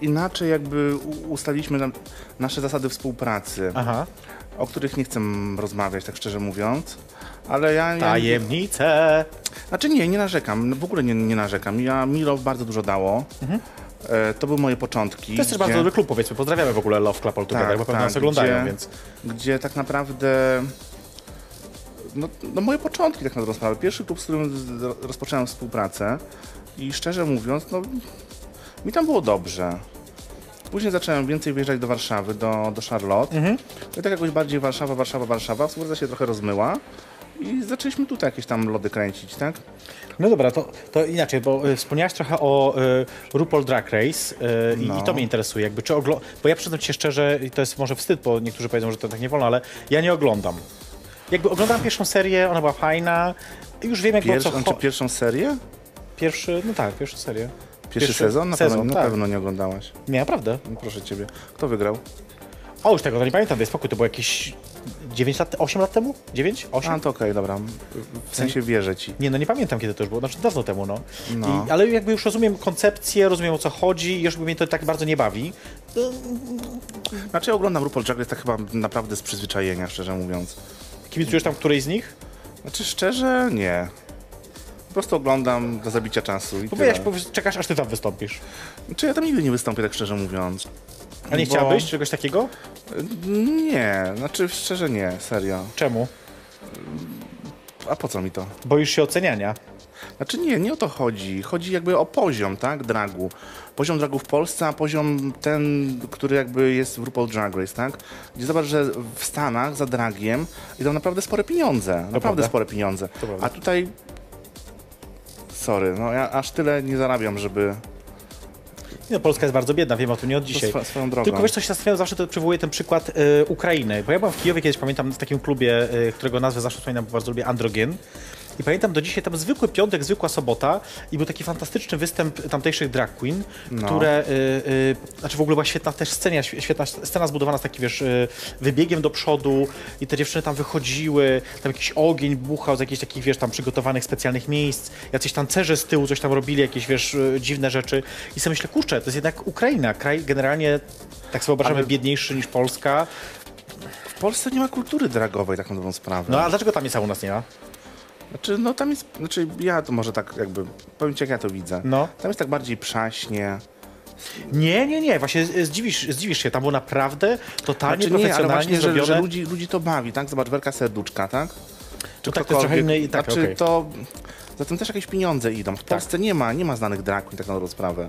inaczej jakby ustaliliśmy nam nasze zasady współpracy, Aha. o których nie chcę rozmawiać, tak szczerze mówiąc. Ale ja, Tajemnice. Znaczy nie, nie narzekam, w ogóle nie, nie narzekam. Ja Milo bardzo dużo dało. E, to były moje początki. To jest też bardzo dobry klub, powiedzmy. Pozdrawiamy w ogóle Love Club All Together, Tak, bo pewnie tak, nas oglądają, gdzie- więc... gdzie tak naprawdę no, no moje początki tak na dobrą sprawę. Pierwszy klub, z którym rozpocząłem współpracę i szczerze mówiąc, no mi tam było dobrze. Później zacząłem więcej wyjeżdżać do Warszawy, do, do Charlotte. Mhm. I tak jakoś bardziej Warszawa, Warszawa, Warszawa. Współpraca się trochę rozmyła i zaczęliśmy tutaj jakieś tam lody kręcić, tak? No dobra, to, to inaczej, bo y, wspomniałaś trochę o y, RuPaul Drag Race y, i- No. i to mnie interesuje, jakby czy oglo... Bo ja przyznam ci się szczerze, i to jest może wstyd, bo niektórzy powiedzą, że to tak nie wolno, ale ja nie oglądam. Jakby oglądam pierwszą serię, ona była fajna, i już wiem jakby Pierwszy, o co pierwszą serię? Pierwszy, no tak, pierwszą serię. Pierwszy, sezon? Na, sezon, pewno, tak. na pewno nie oglądałaś. Nie, naprawdę. No, proszę ciebie. Kto wygrał? O, już tego to nie pamiętam, daj spokój, to było jakieś 9 lat, 8 lat temu? 9? 8? A, to okej, dobra. W sensie wierzę ci. Nie, no nie pamiętam kiedy to już było, znaczy dawno temu, no. No. I, ale jakby już rozumiem koncepcję, rozumiem o co chodzi i już mnie to tak bardzo nie bawi. Znaczy ja oglądam RuPaul Drag Race tak chyba naprawdę z przyzwyczajenia, szczerze mówiąc. Kibicujesz tam którejś z nich? Znaczy szczerze, nie. Po prostu oglądam do zabicia czasu i wiesz, powiedz- czekasz aż ty tam wystąpisz. Znaczy ja tam nigdy nie wystąpię, tak szczerze mówiąc. A nie Bo- chciałbyś czegoś takiego? Nie, znaczy szczerze nie, serio. Czemu? A po co mi to? Boisz się oceniania. Znaczy nie, nie o to chodzi. Chodzi jakby o poziom, tak, dragu. Poziom dragu w Polsce, a poziom ten, który jakby jest w RuPaul Drag Race, tak? Gdzie zobacz, że w Stanach za dragiem idą naprawdę spore pieniądze. naprawdę prawda. spore pieniądze. prawda. A tutaj... Sorry, no ja aż tyle nie zarabiam, żeby... No, Polska jest bardzo biedna, wiem o tym nie od dzisiaj. swo- swoją drogą. Tylko wiesz, co się zastanawiam, zawsze to przywołuję ten przykład e, Ukrainy. Bo ja byłem w Kijowie kiedyś, pamiętam, w takim klubie, e, którego nazwę zawsze wspominam, bo bardzo lubię, Androgen. I pamiętam do dzisiaj tam zwykły piątek, zwykła sobota i był taki fantastyczny występ tamtejszych drag queen, No. które, y, y, znaczy w ogóle była świetna też scena, świetna scena zbudowana z takim, wiesz, y, wybiegiem do przodu i te dziewczyny tam wychodziły, tam jakiś ogień buchał z jakichś takich, wiesz, tam przygotowanych specjalnych miejsc, jacyś tancerze z tyłu coś tam robili, jakieś, wiesz, y, dziwne rzeczy i sobie myślę, kurczę, to jest jednak Ukraina, kraj generalnie, tak sobie wyobrażamy, Ale- biedniejszy niż Polska. W Polsce nie ma kultury dragowej, tak na dobrą sprawę. No a dlaczego tam jest, a u nas nie ma? Znaczy, no tam jest... Znaczy, ja to może tak jakby... Powiem ci, jak ja to widzę. No. Tam jest tak bardziej przaśnie. Nie, nie, nie, właśnie zdziwisz, zdziwisz się, tam było naprawdę totalnie Znaczy nie, ale profesjonalnie właśnie, że, że ludzi, ludzi to bawi, tak? Zobacz, Werka Serduczka, tak? Czy No tak, to jest trochę i tak, Znaczy, okej. to... Za tym też jakieś pieniądze idą. W Polsce nie ma, nie ma znanych drag tak na dobrą sprawę.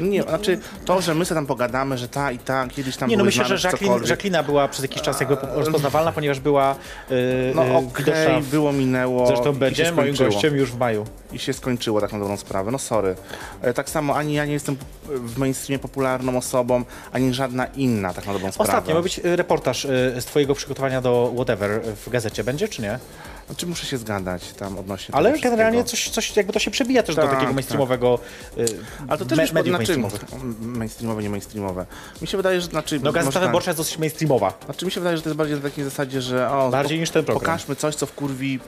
Nie, znaczy to, że my sobie tam pogadamy, że ta i ta kiedyś tam Nie, no myślę, że Jacqueline, była przez jakiś czas jakby rozpoznawalna, ponieważ była yy, No okej, widoczna w- było, minęło Zresztą będzie moim gościem już w maju. I się skończyło tak na dobrą sprawę, no sorry. E, Tak samo ani ja nie jestem w mainstreamie popularną osobą, ani żadna inna tak na dobrą sprawę. Ostatnio ma być y, reportaż y, z twojego przygotowania do Whatever w gazecie. Będzie, czy nie? Znaczy muszę się zgadać tam odnośnie Ale generalnie coś, coś jakby to się przebija też do Tak, takiego tak. mainstreamowego y, Ale to też me- mediów znaczy, mainstreamowych. mainstreamowe, nie mainstreamowe. Mi się wydaje, że znaczy... No Gazeta tak. Wyborcza jest dosyć mainstreamowa. Znaczy mi się wydaje, że to jest bardziej na takiej zasadzie, że o, Bardziej po- niż ten program. pokażmy coś, co wkurwi,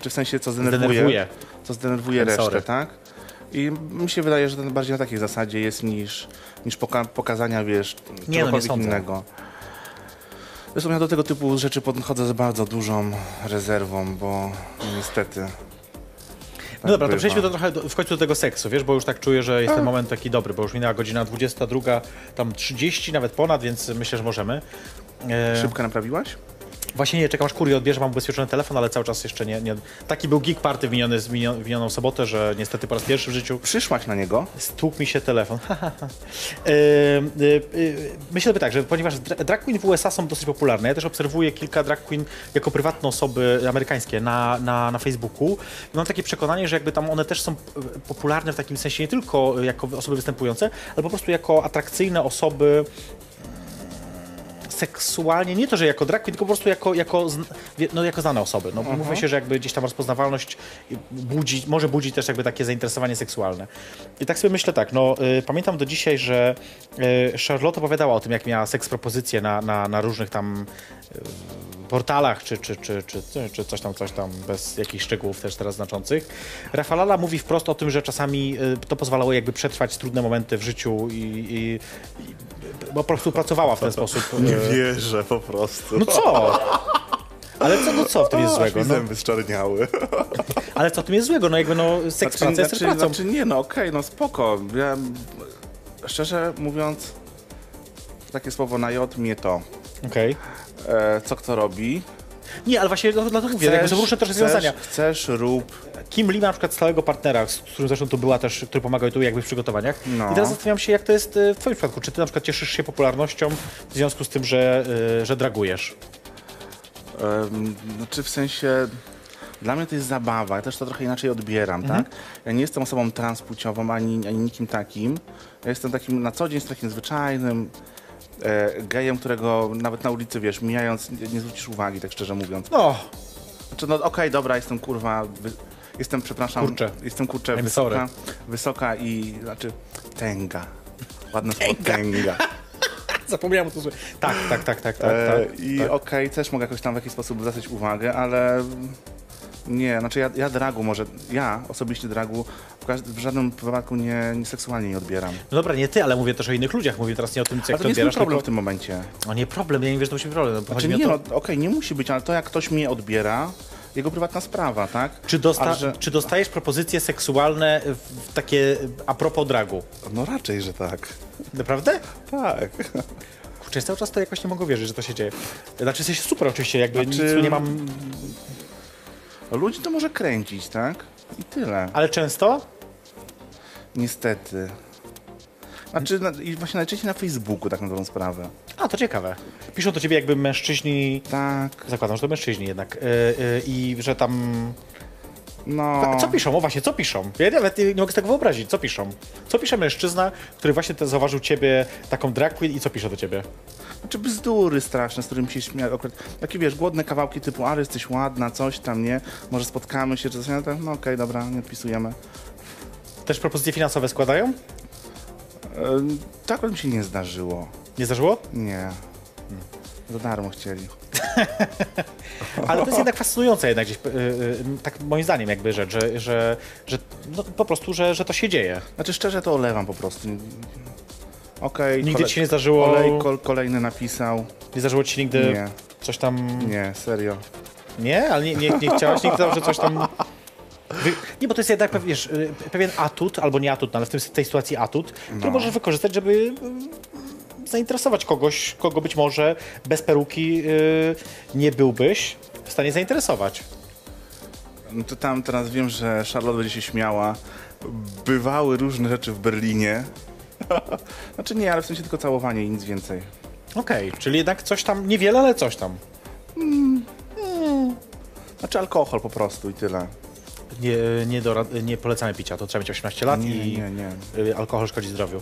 czy w sensie co zdenerwuje, Zdenerwuje. co zdenerwuje Sorry. resztę, tak? I mi się wydaje, że to bardziej na takiej zasadzie jest niż, niż poka pokazania, wiesz, Nie, no nie czegokolwiek sądzę. Zresztą ja do tego typu rzeczy podchodzę z bardzo dużą rezerwą, bo niestety... No tak dobra, to przejdźmy do, trochę do, w końcu do tego seksu, wiesz, bo już tak czuję, że jest ten moment taki dobry, bo już minęła godzina 22, tam 30, nawet ponad, więc myślę, że możemy. E, Szybkę naprawiłaś? Właśnie nie, czekam aż kurier odbierze, mam ubezpieczony telefon, ale cały czas jeszcze nie... nie. Taki był geek party w, miniony, w minio- w minioną sobotę, że niestety po raz pierwszy w życiu Przyszłaś na niego? Stłukł mi się telefon. Yy, yy, yy, Myślę sobie tak, że ponieważ dra- drag queen w USA są dosyć popularne, ja też obserwuję kilka drag queen jako prywatne osoby amerykańskie na, na, na Facebooku. Mam takie przekonanie, że jakby tam one też są e, popularne w takim sensie nie tylko jako osoby występujące, ale po prostu jako atrakcyjne osoby seksualnie, nie to, że jako drag queen, tylko po prostu jako, jako, no, jako znane osoby. No, Mówmy się, że jakby gdzieś tam rozpoznawalność budzi, może budzić też jakby takie zainteresowanie seksualne. I tak sobie myślę tak, no y, pamiętam do dzisiaj, że y, Charlotte opowiadała o tym, jak miała seks propozycje na, na, na różnych tam y, portalach, czy, czy, czy, czy, czy coś tam, coś tam, bez jakichś szczegółów też teraz znaczących. Rafalala mówi wprost o tym, że czasami y, to pozwalało jakby przetrwać trudne momenty w życiu i, i, i po prostu pracowała w ten sposób. y, wierzę po prostu. no co? Ale co, no co w tym jest złego? No, zęby zczarniały. ale co w tym jest złego? No jakby no, seks praca jest też pracą. znaczy nie, no okej, no spoko. Ja, szczerze mówiąc, takie słowo na J mnie to. Okej. E, co kto robi? Nie, ale właśnie dlatego mówię, jakby różne też rozwiązania. chcesz, chcesz, rób. Kim Lee ma na przykład stałego partnera, z którym zresztą tu była też, który pomagał tu jakby w przygotowaniach. No. I teraz zastanawiam się, jak to jest y, w twoim przypadku. Czy ty na przykład cieszysz się popularnością w związku z tym, że, y, że dragujesz? Znaczy w sensie. Dla mnie to jest zabawa, ja też to trochę inaczej odbieram, tak? Ja nie jestem osobą transpłciową ani, ani nikim takim. Ja jestem takim na co dzień jestem takim zwyczajnym e, gejem, którego nawet na ulicy, wiesz, mijając, nie, nie zwrócisz uwagi, tak szczerze mówiąc. No, Znaczy, no okej, dobra, jestem kurwa, wy, jestem, przepraszam, Kurczę. jestem kurczę I'm wysoka, sorry. wysoka i, znaczy, tęga. Ładne słowo, tęga. zapomniałem o to. że- Tak, tak, tak, tak, tak. E, tak, I tak. okej, też mogę jakoś tam w jakiś sposób zwracać uwagę, ale nie, znaczy ja, ja dragu może, ja osobiście dragu w, w żadnym wypadku nie, nie seksualnie nie odbieram. No dobra, nie ty, ale mówię też o innych ludziach. Mówię teraz nie o tym, co jak to to nie jest mój odbierasz, problem tylko... w tym momencie. O nie, problem, ja nie wiesz, że to musi być problem. No, Znaczy nie, no to, okej, nie musi być, ale to jak ktoś mnie odbiera, jego prywatna sprawa, tak? czy, dosta... Że- czy dostajesz propozycje seksualne w, takie a propos dragu? No raczej, że tak. Naprawdę? Tak. Kurczę, cały czas to jakoś nie mogę wierzyć, że to się dzieje. Znaczy, jesteś super oczywiście, jakby Znaczy- nic nie mam... Ludzi to może kręcić, tak? I tyle. Ale często? Niestety. Znaczy, na, i właśnie najczęściej na Facebooku, tak na dobrą sprawę. A, to ciekawe. Piszą do ciebie jakby mężczyźni... Tak, Zakładam, że to mężczyźni jednak. Yy, yy, I że tam... no... Co piszą? O właśnie, co piszą? Ja nawet nie, mogę sobie tego wyobrazić. Co piszą? Co pisze mężczyzna, który właśnie te, zauważył ciebie, taką drag queen i co pisze do ciebie? Znaczy bzdury straszne, z którymi się. Akurat takie wiesz, głodne kawałki typu, ale jesteś ładna, coś tam, nie? Może spotkamy się, czy coś, no, no okej, dobra, nie odpisujemy. Też propozycje finansowe składają? Ym, tak mi się nie zdarzyło. Nie zdarzyło? Nie. Za darmo chcieli. Ale to jest jednak fascynujące jednak gdzieś, yy, yy, tak moim zdaniem jakby rzecz, że, że, że no, po prostu, że, że to się dzieje. Znaczy szczerze to olewam po prostu. Okej. Nigdy kole- ci się nie zdarzyło- Kolej, kol, kolejny napisał. Nie zdarzyło ci się nigdy Nie. coś tam... Nie, serio. Nie? Ale nie, nie, nie chciałaś nigdy, że coś tam... Nie, bo to jest jednak wiesz, y, pewien atut, albo nie atut, no, ale w tym, w tej sytuacji atut, który możesz wykorzystać, żeby y, zainteresować kogoś, kogo być może bez peruki y, nie byłbyś w stanie zainteresować. No to tam teraz wiem, że Charlotte będzie się śmiała. Bywały różne rzeczy w Berlinie. znaczy nie, ale w sensie tylko całowanie i nic więcej. Okej, czyli jednak coś tam, niewiele, ale coś tam. Znaczy alkohol po prostu i tyle. Nie, nie, dora, nie polecamy picia, to trzeba mieć 18 lat Nie, i nie, nie. y, alkohol szkodzi zdrowiu.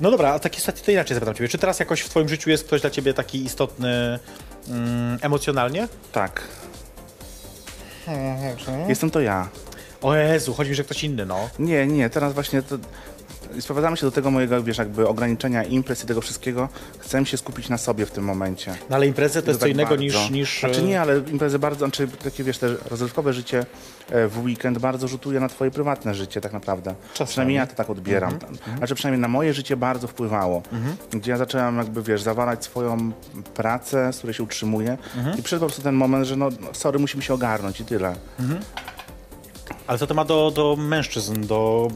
No dobra, a takie sytuacje to inaczej zapytam ciebie. Czy teraz jakoś w twoim życiu jest ktoś dla ciebie taki istotny mm, emocjonalnie? Tak. Jestem to ja. O Jezu, chodzi mi, że ktoś inny, no. Nie, nie, teraz właśnie to... Sprowadzamy się do tego mojego, wiesz, jakby ograniczenia imprez i tego wszystkiego. Chcę się skupić na sobie w tym momencie. No ale imprezy to jest co tak innego bardzo. niż, niż... Znaczy nie, ale imprezy bardzo, znaczy takie wiesz, te rozrywkowe życie e, w weekend bardzo rzutuje na twoje prywatne życie tak naprawdę. Czasami. Przynajmniej ja to tak odbieram. Mhm, Znaczy przynajmniej na moje życie bardzo wpływało. Gdzie ja zacząłem jakby, wiesz, zawalać swoją pracę, z której się utrzymuję Mhm. i przyszedł po prostu ten moment, że no, no sorry, musimy się ogarnąć i tyle. Ale co to ma do, do mężczyzn, do...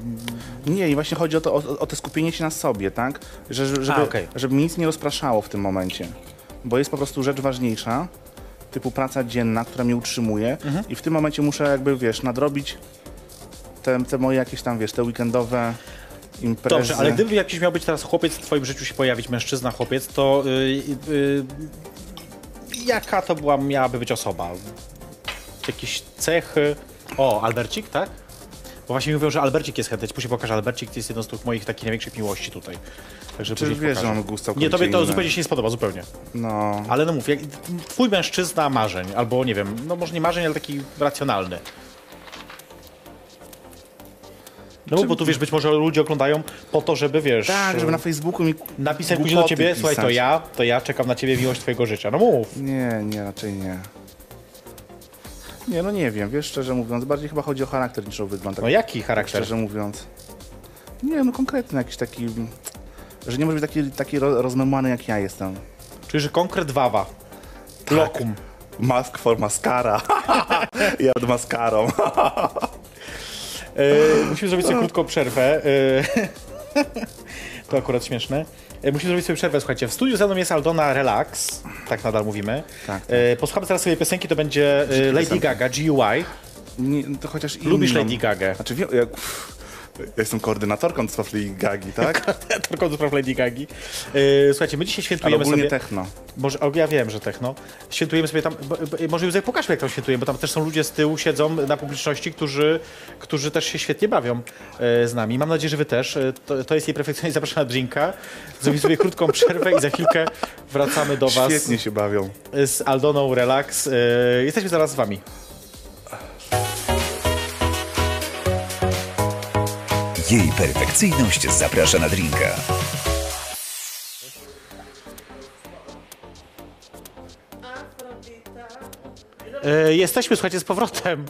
Nie, i właśnie chodzi o to, o, o to skupienie się na sobie, tak? Że, że- żeby, okej. żeby mi nic nie rozpraszało w tym momencie. Bo jest po prostu rzecz ważniejsza typu praca dzienna, która mnie utrzymuje Mhm. i w tym momencie muszę jakby, wiesz, nadrobić te, te moje jakieś tam, wiesz, te weekendowe imprezy. Dobrze, ale gdyby jakiś miał być teraz chłopiec w twoim życiu się pojawić, mężczyzna, chłopiec, to y, y, y, jaka to była, miałaby być osoba? Jakieś cechy? O, Albercik, tak? Bo właśnie mówią, że Albercik jest chętny. Później pokażę. Albercik to jest jedną z tych moich takich największych miłości tutaj. Także później wiesz, że mamy gust Nie, tobie to inny. zupełnie się nie spodoba, zupełnie. No, Ale no mów, jak, twój mężczyzna marzeń, albo nie wiem, no może nie marzeń, ale taki racjonalny. No bo tu wiesz, być może ludzie oglądają po to, żeby wiesz. tak, żeby na Facebooku mi Napisać później do ciebie, słuchaj, to pisać. ja, to ja czekam na ciebie miłość twojego życia. No mów. Nie, nie, raczej nie. Nie, no nie wiem, wiesz, szczerze mówiąc, bardziej chyba chodzi o charakter niż o wygląd. Tak No jaki charakter? Szczerze mówiąc. Nie, no konkretny jakiś taki, że nie może być taki, taki ro- rozmemłany jak ja jestem. Czyli, że konkret wawa. Lokum. Mask for mascara. ja od maskarą. E, musimy zrobić sobie krótką przerwę. E, to akurat śmieszne. E, musimy zrobić sobie przerwę, słuchajcie. W studiu ze mną jest Aldona Relax, tak nadal mówimy. Tak, tak. E, posłuchamy teraz sobie piosenki, to będzie e, Lady. Gaga, GUI. Nie, no to chociaż Lubisz inną. Lady Gagę? Znaczy, wiem, ja, ja jestem koordynatorką do spraw Lady Gagi, tak? Tylko do spraw Lady Gagi. E, słuchajcie, my dzisiaj Ale świętujemy ogólnie sobie... techno. Może, o, ja wiem, że techno. Świętujemy sobie tam, bo, bo, może Józef pokażmy jak tam świętujemy, bo tam też są ludzie z tyłu, siedzą na publiczności, którzy, którzy też się świetnie bawią e, z nami. Mam nadzieję, że wy też. E, to, to jest jej perfekcjonizm, zapraszam na drinka. Zrobimy sobie krótką przerwę i za chwilkę wracamy do was Świetnie się bawią. z Aldoną Relax. E, jesteśmy zaraz z wami. Jej perfekcyjność zaprasza na drinka. E, jesteśmy, słuchajcie, z powrotem.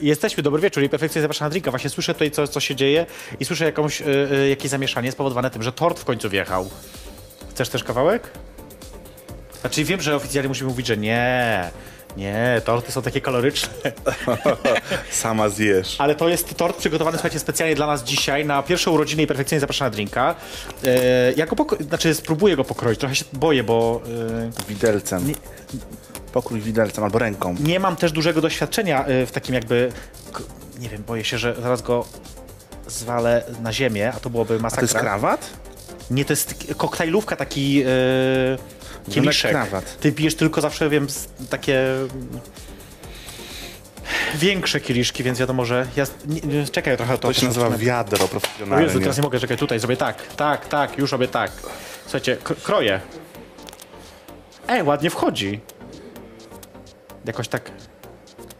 Jesteśmy, dobry wieczór i perfekcyjnie zapraszam na drinka. Właśnie słyszę tutaj, co, co się dzieje i słyszę jakąś, e, e, jakieś zamieszanie spowodowane tym, że tort w końcu wjechał. Chcesz też kawałek? Znaczy wiem, że oficjalnie musimy mówić, że nie, nie, torty są takie kaloryczne. Sama zjesz. Ale to jest tort przygotowany, słuchajcie, specjalnie dla nas dzisiaj na pierwsze urodziny i perfekcyjnie zapraszam na drinka. E, ja go poko- znaczy spróbuję go pokroić, trochę się boję, bo... E, Widelcem. Pokrój widelcem albo ręką. nie mam też dużego doświadczenia y, w takim jakby, k- nie wiem, boję się, że zaraz go zwalę na ziemię, a to byłoby A to masakra. jest krawat? Nie, to jest k- koktajlówka, taki yy, kieliszek. krawat. Ty pijesz tylko zawsze, wiem, takie większe kieliszki, więc wiadomo, że ja... Nie, czekaj trochę, to To się nazywa wiadro profesjonalnie. Jezu, teraz nie mogę, czekaj, tutaj zrobię tak, tak, tak, już robię tak. Słuchajcie, kroję. Ej, ładnie wchodzi. Jakoś tak,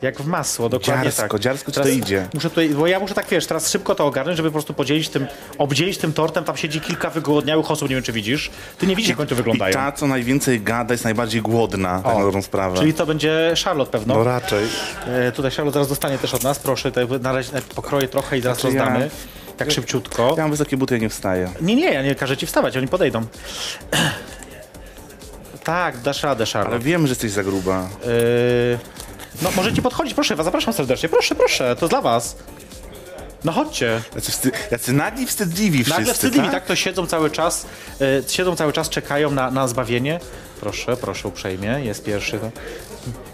jak w masło, dokładnie Dziarsko, tak. dziarsko ci Teraz to idzie. Muszę tutaj, bo ja muszę tak, wiesz, teraz szybko to ogarnąć, żeby po prostu podzielić tym, obdzielić tym tortem, tam siedzi kilka wygłodniałych osób, nie wiem, czy widzisz. Ty nie widzisz, jak oni I wyglądają. ta, co najwięcej gada, jest najbardziej głodna, tak na dobrą sprawę. Czyli to będzie Charlotte pewno. No raczej. E, tutaj Charlotte zaraz dostanie też od nas, proszę, tutaj na razie pokroję trochę i zaraz Znaczy ja- rozdamy. Tak szybciutko. Ja mam wysokie buty, ja nie wstaję. Nie, nie, ja nie każę ci wstawać, oni podejdą. tak, dasz radę, Ale Charlotte. wiem, że jesteś za gruba. Yy, no, możecie podchodzić, proszę was, zapraszam serdecznie. Proszę, proszę, to dla was. No chodźcie. Jacy, wsty... Jacy nagli, wstydliwi wszyscy, Nagle wstydliwi, tak? tak? To siedzą cały czas, yy, siedzą cały czas, czekają na, na zbawienie. Proszę, proszę uprzejmie, jest pierwszy. No.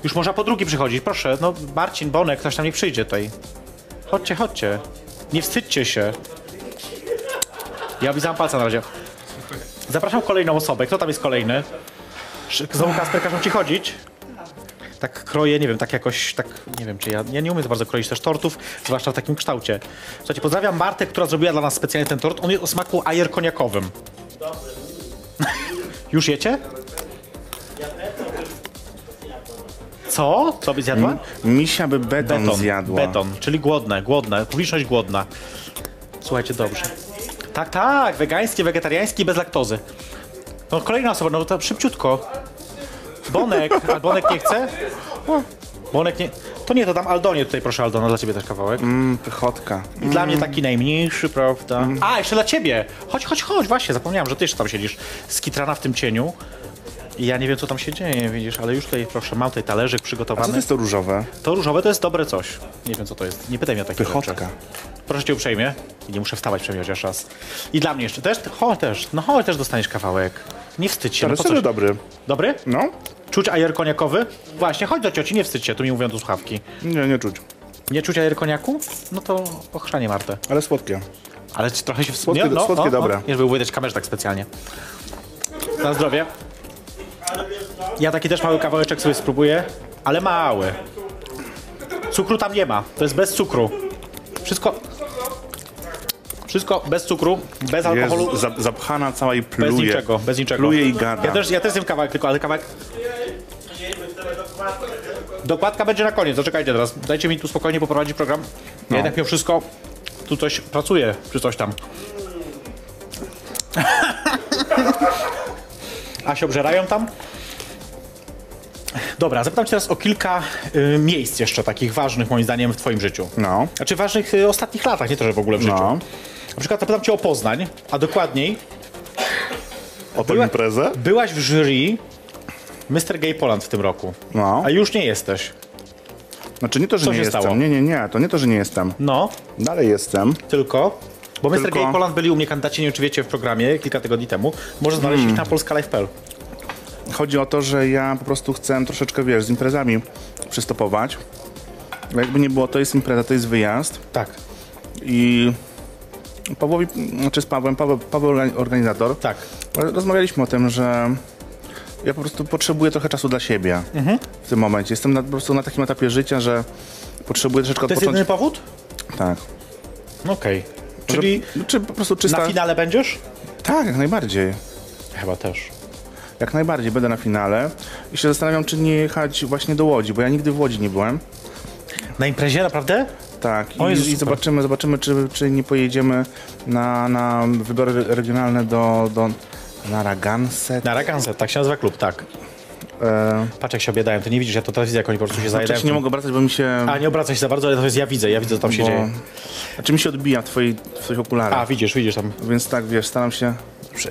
Już można po drugi przychodzić, proszę. No, Marcin, Bonek, ktoś tam nie przyjdzie tutaj. Chodźcie, chodźcie. Nie wstydźcie się. Ja oblizałem palca na razie. Zapraszam kolejną osobę. Kto tam jest kolejny? Sz- Znowu Kasper, każą ci chodzić? Tak kroję, nie wiem, tak jakoś, tak, nie wiem, czy ja, ja nie umiem za bardzo kroić też tortów, zwłaszcza w takim kształcie. Słuchajcie, pozdrawiam Martę, która zrobiła dla nas specjalnie ten tort. On jest o smaku ajer koniakowym. Już jecie? Co? Co byś zjadła? Misia by beton, Beton, zjadła. beton, czyli głodne, głodne, publiczność głodna. Słuchajcie, dobrze. Tak, tak, wegańskie, wegetariańskie i bez laktozy. No kolejna osoba, no to szybciutko. Bonek, a Bonek nie chce? O, Bonek nie... To nie, to dam Aldonie tutaj, proszę Aldona, dla ciebie też kawałek. Mm, pychotka. I dla mnie taki najmniejszy, prawda? A, jeszcze dla ciebie. Chodź, chodź, chodź, właśnie, zapomniałem, że ty jeszcze tam siedzisz. Skitrana w tym cieniu. I ja nie wiem, co tam się dzieje, widzisz, ale już tutaj, proszę, mam tutaj talerzyk A co przygotowany. to jest to różowe? To różowe to jest dobre coś. Nie wiem, co to jest. Nie pytaj mnie o takie Pychotka. rzeczy. Proszę cię uprzejmie. I nie muszę wstawać przejmie chociaż raz. I dla mnie jeszcze. Też? Chodź też. No chodź, też dostaniesz kawałek. Nie wstydź się. Ale No dobry. Dobry? No? Czuć ajer koniakowy? Właśnie, chodź do cioci, nie wstydź się. Tu mi mówią do słuchawki. Nie, nie czuć. Nie czuć ajer koniaku? No to ochrzanie Martę. Ale słodkie. Ale trochę się wstydź. Słodkie- Nie? No, słodkie no, dobre. No. Nie, żeby wydać kamerę tak specjalnie. Na zdrowie. Ja taki też mały kawałeczek sobie spróbuję, ale mały. Cukru tam nie ma. To jest bez cukru. Wszystko... Wszystko bez cukru, bez alkoholu. Jest za, zapchana cała i pluje. Bez niczego, bez niczego. Pluje i gada. Ja też, ja też zjem kawałek tylko, ale kawałek... Dokładka będzie na koniec, zaczekajcie teraz. Dajcie mi tu spokojnie poprowadzić program. Ja No. jednak mimo wszystko tu coś pracuje, czy coś tam. A się obżerają tam? Dobra, zapytam cię teraz o kilka y, miejsc jeszcze takich ważnych moim zdaniem w twoim życiu. No. Znaczy ważnych y, ostatnich latach, nie to, że w ogóle w życiu. No. Na przykład zapytam cię o Poznań, a dokładniej O tę Była- imprezę? Byłaś w jury Mr. Gay Poland w tym roku. No. A już nie jesteś. Znaczy nie to, że Co nie się jestem. stało? Nie, nie, nie. To nie to, że nie jestem. No, Dalej jestem. tylko. Bo Mr. Tylko- Gay Poland byli u mnie kandydaci, nie wiem czy wiecie, w programie kilka tygodni temu. Może znaleźć Hmm. ich na polskalife.pl. Chodzi o to, że ja po prostu chcę troszeczkę, wiesz, z imprezami przystopować. Jakby nie było, to jest impreza, to jest wyjazd. Tak, I Pawłowi, znaczy z Pawłem, Paweł, Paweł organi- organizator, tak. rozmawialiśmy o tym, że ja po prostu potrzebuję trochę czasu dla siebie Mhm. w tym momencie. Jestem na, po prostu na takim etapie życia, że potrzebuję troszeczkę To jest odpocząć. jedyny powód? Tak. No Okej. Czyli Że, czy po prostu czysta... na finale będziesz? Tak, jak najbardziej. Chyba też. Jak najbardziej będę na finale i się zastanawiam, czy nie jechać właśnie do Łodzi, bo ja nigdy w Łodzi nie byłem. Na imprezie naprawdę? Tak, O i, i zobaczymy, zobaczymy czy, czy nie pojedziemy na, na wybory re- regionalne do, do Narragansett. Na Raganset, tak się nazywa klub, tak. E, Patrz jak się obiadają, ty nie widzisz, ja to telewizja jak oni po prostu się znaczy, zajadają. ja się nie mogę obracać, bo mi się... A nie obracaj się za bardzo, ale to jest ja widzę, ja widzę co tam się bo, dzieje. Znaczy mi się odbija w twoich, w twoich okularach. A, widzisz, widzisz tam. Więc tak, wiesz, staram się...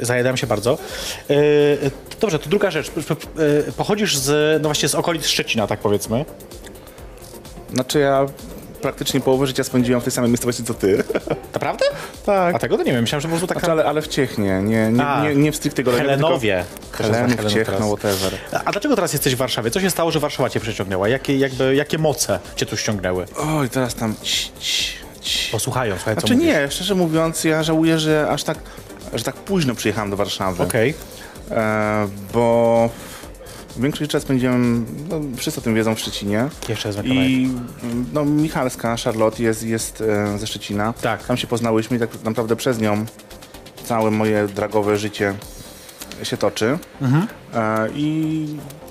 Zajadałem się bardzo. Yy, dobrze, to druga rzecz. Yy, Pochodzisz z, no właśnie z okolic Szczecina, tak powiedzmy. Znaczy ja praktycznie połowę życia spędziłem w tej samej miejscowości co ty. Naprawdę? tak. A tego to nie wiem, myślałem, że po prostu tak... Znaczy, ale, ale w Ciechnie, nie, nie, A, nie, nie w stricte regionie, Helenowie. tylko Helenów, Ciechno, whatever. A dlaczego teraz jesteś w Warszawie? Co się stało, że Warszawa cię przyciągnęła? Jakie, jakby, jakie moce cię tu ściągnęły? Oj, teraz tam... Ci, ci, ci. Posłuchają, słuchaj, co Znaczy mówisz. nie, szczerze mówiąc, ja żałuję, że aż tak, że tak późno przyjechałem do Warszawy. Okej. E, bo większość czasu spędziłem, no, wszyscy o tym wiedzą, w Szczecinie. Jeszcze wezmę kawałek. I no, Michalska, Charlotte jest, jest e, ze Szczecina. Tak. Tam się poznałyśmy i tak naprawdę przez nią całe moje dragowe życie się toczy. Mhm. E, I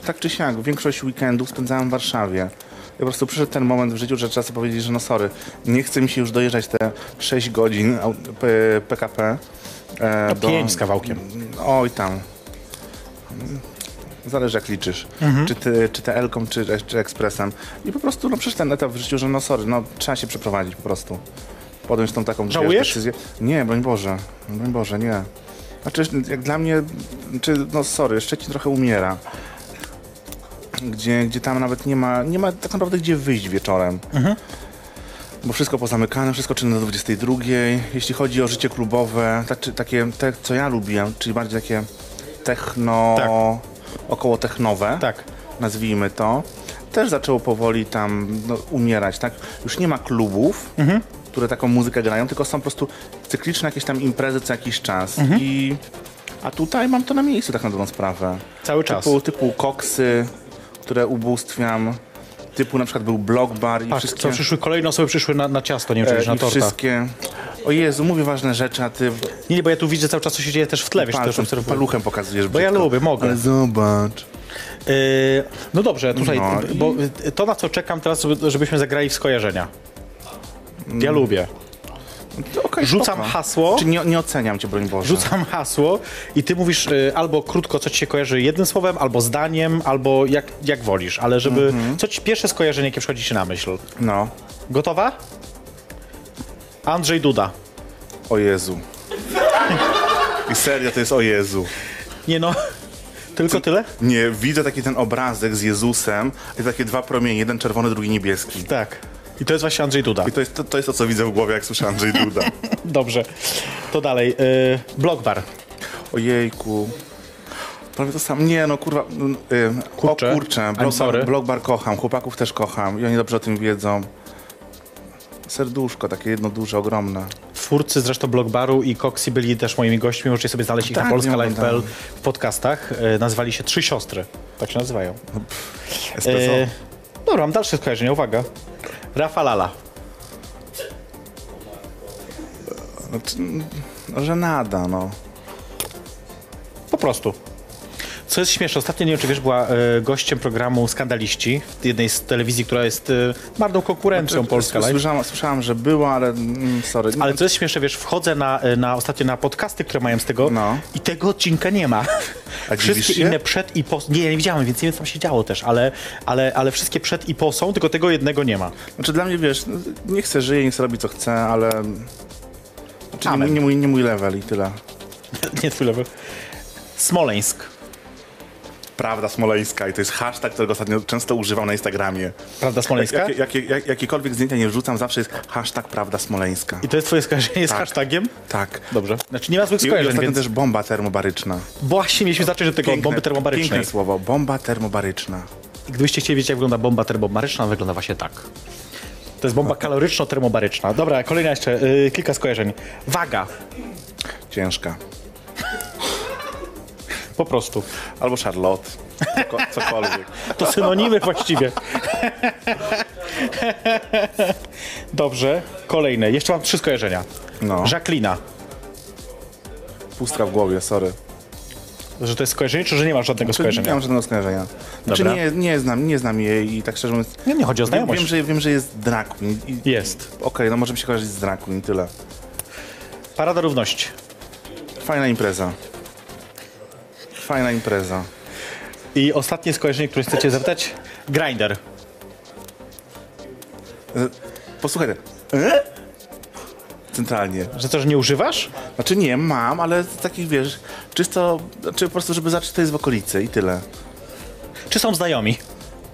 tak czy siak, większość weekendów spędzałem w Warszawie. I po prostu przyszedł ten moment w życiu, że trzeba sobie powiedzieć, że no sorry, nie chce mi się już dojeżdżać te 6 godzin PKP. E, No pięć z kawałkiem. Oj tam. Zależy jak liczysz. Mhm. Czy, ty, czy te Elką, czy, czy Ekspresem. I po prostu no, przyszedł ten etap w życiu, że no sorry, no trzeba się przeprowadzić po prostu. Podjąć tą taką Żałujesz? decyzję. Nie, broń Boże. Broń Boże, nie. Znaczy, jak dla mnie, czy, no sorry, Szczecin trochę umiera. Gdzie, gdzie tam nawet nie ma, nie ma tak naprawdę gdzie wyjść wieczorem. Bo wszystko pozamykane, wszystko czynne do 22. Jeśli chodzi o życie klubowe, tak, takie, te, co ja lubię, czyli bardziej takie techno, Tak. Około technowe, Tak. nazwijmy to, też zaczęło powoli tam no, umierać, tak? Już nie ma klubów, Mhm. które taką muzykę grają, tylko są po prostu cykliczne jakieś tam imprezy co jakiś czas. Mhm. I, a tutaj mam to na miejscu tak na dobrą sprawę. Cały czas. Typu, typu koksy, które ubóstwiam, typu na przykład był blog bar i Patrz, wszystkie... co przyszły, kolejne osoby przyszły na, na ciasto, nie wiem, czy E, na torta. wszystkie. O Jezu, mówię ważne rzeczy, a ty Nie, nie, bo ja tu widzę cały czas, co się dzieje też w tle, wiesz, też palcem, obserwuję. paluchem pokazujesz Bo ja brzydko. lubię, mogę. Ale zobacz. Yy, no dobrze, tutaj, No i- bo to na co czekam teraz, żeby- żebyśmy zagrali w skojarzenia. Ja lubię. To okej, Rzucam spoko. hasło. Czy nie, nie oceniam cię, broń Boże. Rzucam hasło i ty mówisz y, albo krótko, co ci się kojarzy jednym słowem, albo zdaniem, albo jak, jak wolisz, ale żeby... Mhm. Co ci pierwsze skojarzenie, jakie przychodzi ci na myśl? No. Gotowa? Andrzej Duda. O Jezu. I serio, to jest o Jezu. Nie no, Tylko tyle? Nie, widzę taki ten obrazek z Jezusem i takie dwa promienie, jeden czerwony, drugi niebieski. Tak. I to jest właśnie Andrzej Duda. I to jest to, to, jest to co widzę w głowie, jak słyszę Andrzej Duda. Dobrze. To dalej. Yy, Blogbar. Ojejku. Prawie to sam. Nie, no kurwa. mm, y, Kurczę. O kurczę. Blogbar kocham, chłopaków też kocham i oni dobrze o tym wiedzą. Serduszko, takie jedno duże, ogromne. Twórcy zresztą Blogbaru i Coxi byli też moimi gośćmi. Możecie sobie znaleźć ich Tak, na oglądałem. w podcastach. Yy, nazywali się Trzy Siostry. Tak się nazywają. Espresso. Yy, dobra, mam dalsze skojarzenie. Uwaga. Rafa Lala. Znaczy, no, że nada, no. Po prostu. Co jest śmieszne, ostatnio, nie wiem czy wiesz, była e, gościem programu Skandaliści, jednej z telewizji, która jest e, marną konkurencją Polska Live. Słyszałam, słyszałam, że była, ale mm, sorry. Ale co jest śmieszne, wiesz, wchodzę na, e, na ostatnio na podcasty, które mają z tego No. i tego odcinka nie ma. A wszystkie inne przed i po... Nie, nie widziałem, więc nie wiem, co tam się działo też, ale, ale, ale wszystkie przed i po są, tylko tego jednego nie ma. Znaczy dla mnie, wiesz, no, nie chcę żyje, nie chcę robić co chce, ale... Znaczy, nie, nie, mój, nie mój level i tyle. nie twój level. Smoleńsk. Prawda smoleńska i to jest hashtag, którego ostatnio często używam na Instagramie. Prawda Smoleńska? Jak, jakie, jak, jakiekolwiek zdjęcia nie wrzucam, zawsze jest hashtag prawda smoleńska. I to jest twoje skojarzenie z Tak. hashtagiem? Tak. Dobrze. Znaczy nie ma złych I, i skojarzeń, ostatnio więc też bomba termobaryczna. właśnie mieliśmy zacząć od tego Piękne- bomby termobarycznej. Piękne słowo, bomba termobaryczna. Gdybyście chcieli wiedzieć, jak wygląda bomba termobaryczna, wygląda właśnie tak. To jest bomba kaloryczno-termobaryczna. Dobra, kolejna jeszcze, y, kilka skojarzeń. Waga, Ciężka. Po prostu. Albo Charlotte. Coko, cokolwiek. To synonimy właściwie. Dobrze, kolejne. Jeszcze mam trzy skojarzenia. No. Jacqueline. Pustka w głowie, sorry. Że to jest skojarzenie, czy że nie masz żadnego Nie skojarzenia? mam żadnego skojarzenia. Znaczy Dobra. nie, nie, znam, nie znam jej i tak szczerze mówiąc... Nie, nie chodzi o znajomość. wiem, że, wiem, że jest drag queen. i- Jest. Okej, no może mi się kojarzyć z drag queen tyle. Parada Równości. Fajna impreza. Fajna impreza. I ostatnie skojarzenie, które chcecie zapytać? Grinder. Posłuchaj. E? Centralnie. Że to, że nie używasz? Znaczy nie, mam, ale takich wiesz, czysto, znaczy po prostu, żeby zacząć, to jest w okolicy i tyle. Czy są znajomi?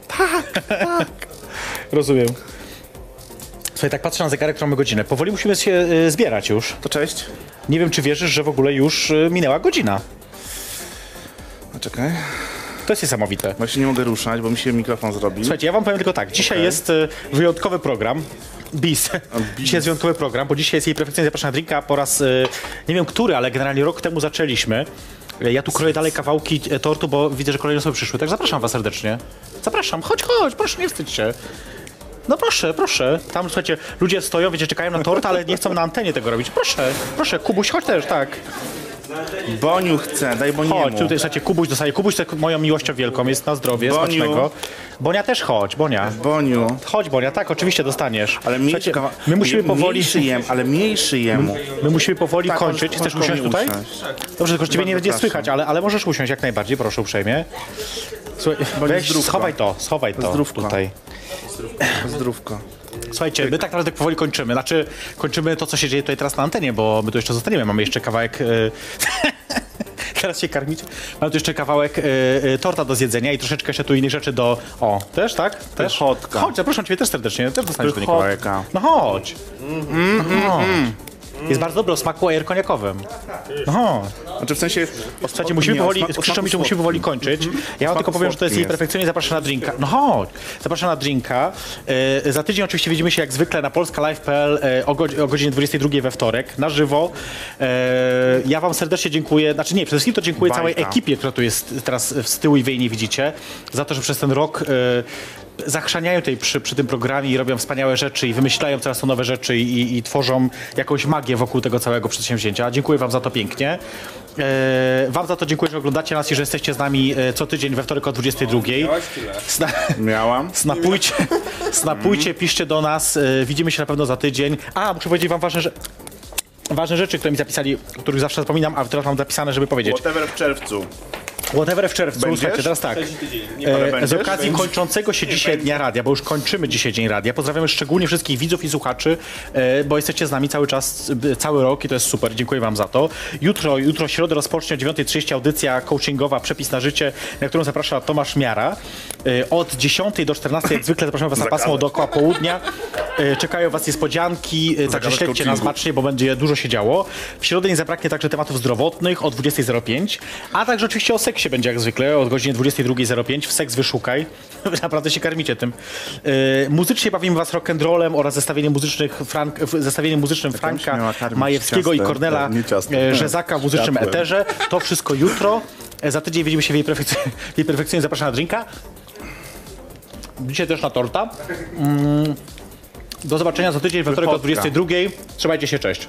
Tak, tak. Rozumiem. Słuchaj, tak patrzę na zegarek, którą mamy godzinę. Powoli musimy się y, zbierać już. To cześć. Nie wiem, czy wierzysz, że w ogóle już y, minęła godzina. Czekaj, To jest niesamowite. się nie mogę ruszać, bo mi się mikrofon zrobi. Słuchajcie, ja wam powiem tylko tak. Dzisiaj jest y, wyjątkowy program. BIS. Dzisiaj jest wyjątkowy program, bo dzisiaj jest jej perfekcyjnie zapraszana drinka po raz, y, nie wiem który, ale generalnie rok temu zaczęliśmy. Y, Ja tu kroję dalej kawałki tortu, bo widzę, że kolejne osoby przyszły, tak zapraszam was serdecznie. Zapraszam, chodź, chodź, proszę, nie wstydź się. No proszę, proszę. Tam, słuchajcie, ludzie stoją, wiecie, czekają na tort, ale nie chcą na antenie tego robić. Proszę, proszę, Kubuś, chodź też, tak. Boniu chce, daj Boniemu. Chodź, tutaj, słuchajcie, Kubuś dostaje. Kubuś tak moją miłością wielką jest na zdrowie, Boniu. smacznego. Bonia też chodź, Bonia. Boniu. Chodź, Bonia, tak, oczywiście dostaniesz. Ale mniejszy, Słuchajcie, my musimy powoli... Mniejszy jem, ale mniejszy jemu. My musimy powoli Tak, kończyć. Chcesz usiąść mnie tutaj? Dobrze, tylko że ciebie nie będzie słychać, ale, ale możesz usiąść jak najbardziej, proszę uprzejmie. Słuchaj, weź, zdrówko. schowaj to, schowaj to Zdrówko. tutaj. Zdrówko. Słuchajcie, my tak naprawdę powoli kończymy. Znaczy, kończymy to, co się dzieje tutaj teraz na antenie, bo my tu jeszcze zostaniemy. Mamy jeszcze kawałek... y, Teraz się karmić. Mamy tu jeszcze kawałek y, y, torta do zjedzenia i troszeczkę jeszcze tu innych rzeczy do... O, też, tak? Też? Pychotka. Chodź, zapraszam ciebie też serdecznie. Też dostaniesz ten kawałek. Pychotka. No chodź. No chodź. Jest bardzo dobry o smaku air koniakowym. No chodź. Znaczy w sensie... Słuchajcie, musimy nie, o powoli, o Krzysztof mi, musimy powoli kończyć. Ja wam tylko powiem, że to jest jej jest. perfekcyjnie zapraszana na drinka. No chodź, zapraszana na drinka. E, za tydzień oczywiście widzimy się jak zwykle na polskalive.pl e, o, godz- o godzinie 22 we wtorek, na żywo. E, ja wam serdecznie dziękuję, znaczy nie, przede wszystkim to dziękuję Bajka. całej ekipie, która tu jest teraz z tyłu i wy jej nie widzicie, za to, że przez ten rok e, zachrzaniają tutaj przy, przy tym programie i robią wspaniałe rzeczy i wymyślają coraz to nowe rzeczy i, i, tworzą jakąś magię wokół tego całego przedsięwzięcia. Dziękuję wam za to pięknie. E, wam za to dziękuję, że oglądacie nas i że jesteście z nami e, co tydzień we wtorek o 22. Sna, Miałam. snapujcie, snapujcie, piszcie do nas. E, widzimy się na pewno za tydzień. A, muszę powiedzieć wam ważne, że ważne rzeczy, które mi zapisali, o których zawsze zapominam, a teraz mam zapisane, żeby powiedzieć. Whatever w czerwcu. Whatever w czerwcu, Będziesz? słuchajcie, teraz tak. E, z okazji Będziesz? kończącego się dzisiaj Dnia Radia, bo już kończymy dzisiaj Dzień Radia, pozdrawiamy szczególnie wszystkich widzów i słuchaczy, e, bo jesteście z nami cały czas, e, cały rok i to jest super, dziękuję wam za to. Jutro, jutro środę rozpocznie o 9.30 audycja coachingowa Przepis na życie, na którą zaprasza Tomasz Miara. E, Od 10 do 14 jak zwykle zapraszamy was na pasmo dookoła południa. E, Czekają was niespodzianki, e, także śledźcie nas coachingu. bacznie, bo będzie dużo się działo. W środę nie zabraknie także tematów zdrowotnych o 20.05, a także oczywiście o seksie będzie jak zwykle o godzinie 22.05 w Seks Wyszukaj. Wy Naprawdę się karmicie tym. E, muzycznie bawimy was rock'n'rollem oraz zestawieniem muzycznych Frank, zestawieniem muzycznym Franka miała karmić Majewskiego i Kornela e, ciastem. e, Rzezaka w muzycznym eterze. To wszystko jutro. E, Za tydzień widzimy się w jej perfekcyjnie, w jej perfekcyjnie zapraszam na drinka. Dzisiaj też na torta. Mm. Do zobaczenia za tydzień we wtorek o Wychodka. 22.00. Trzymajcie się, cześć.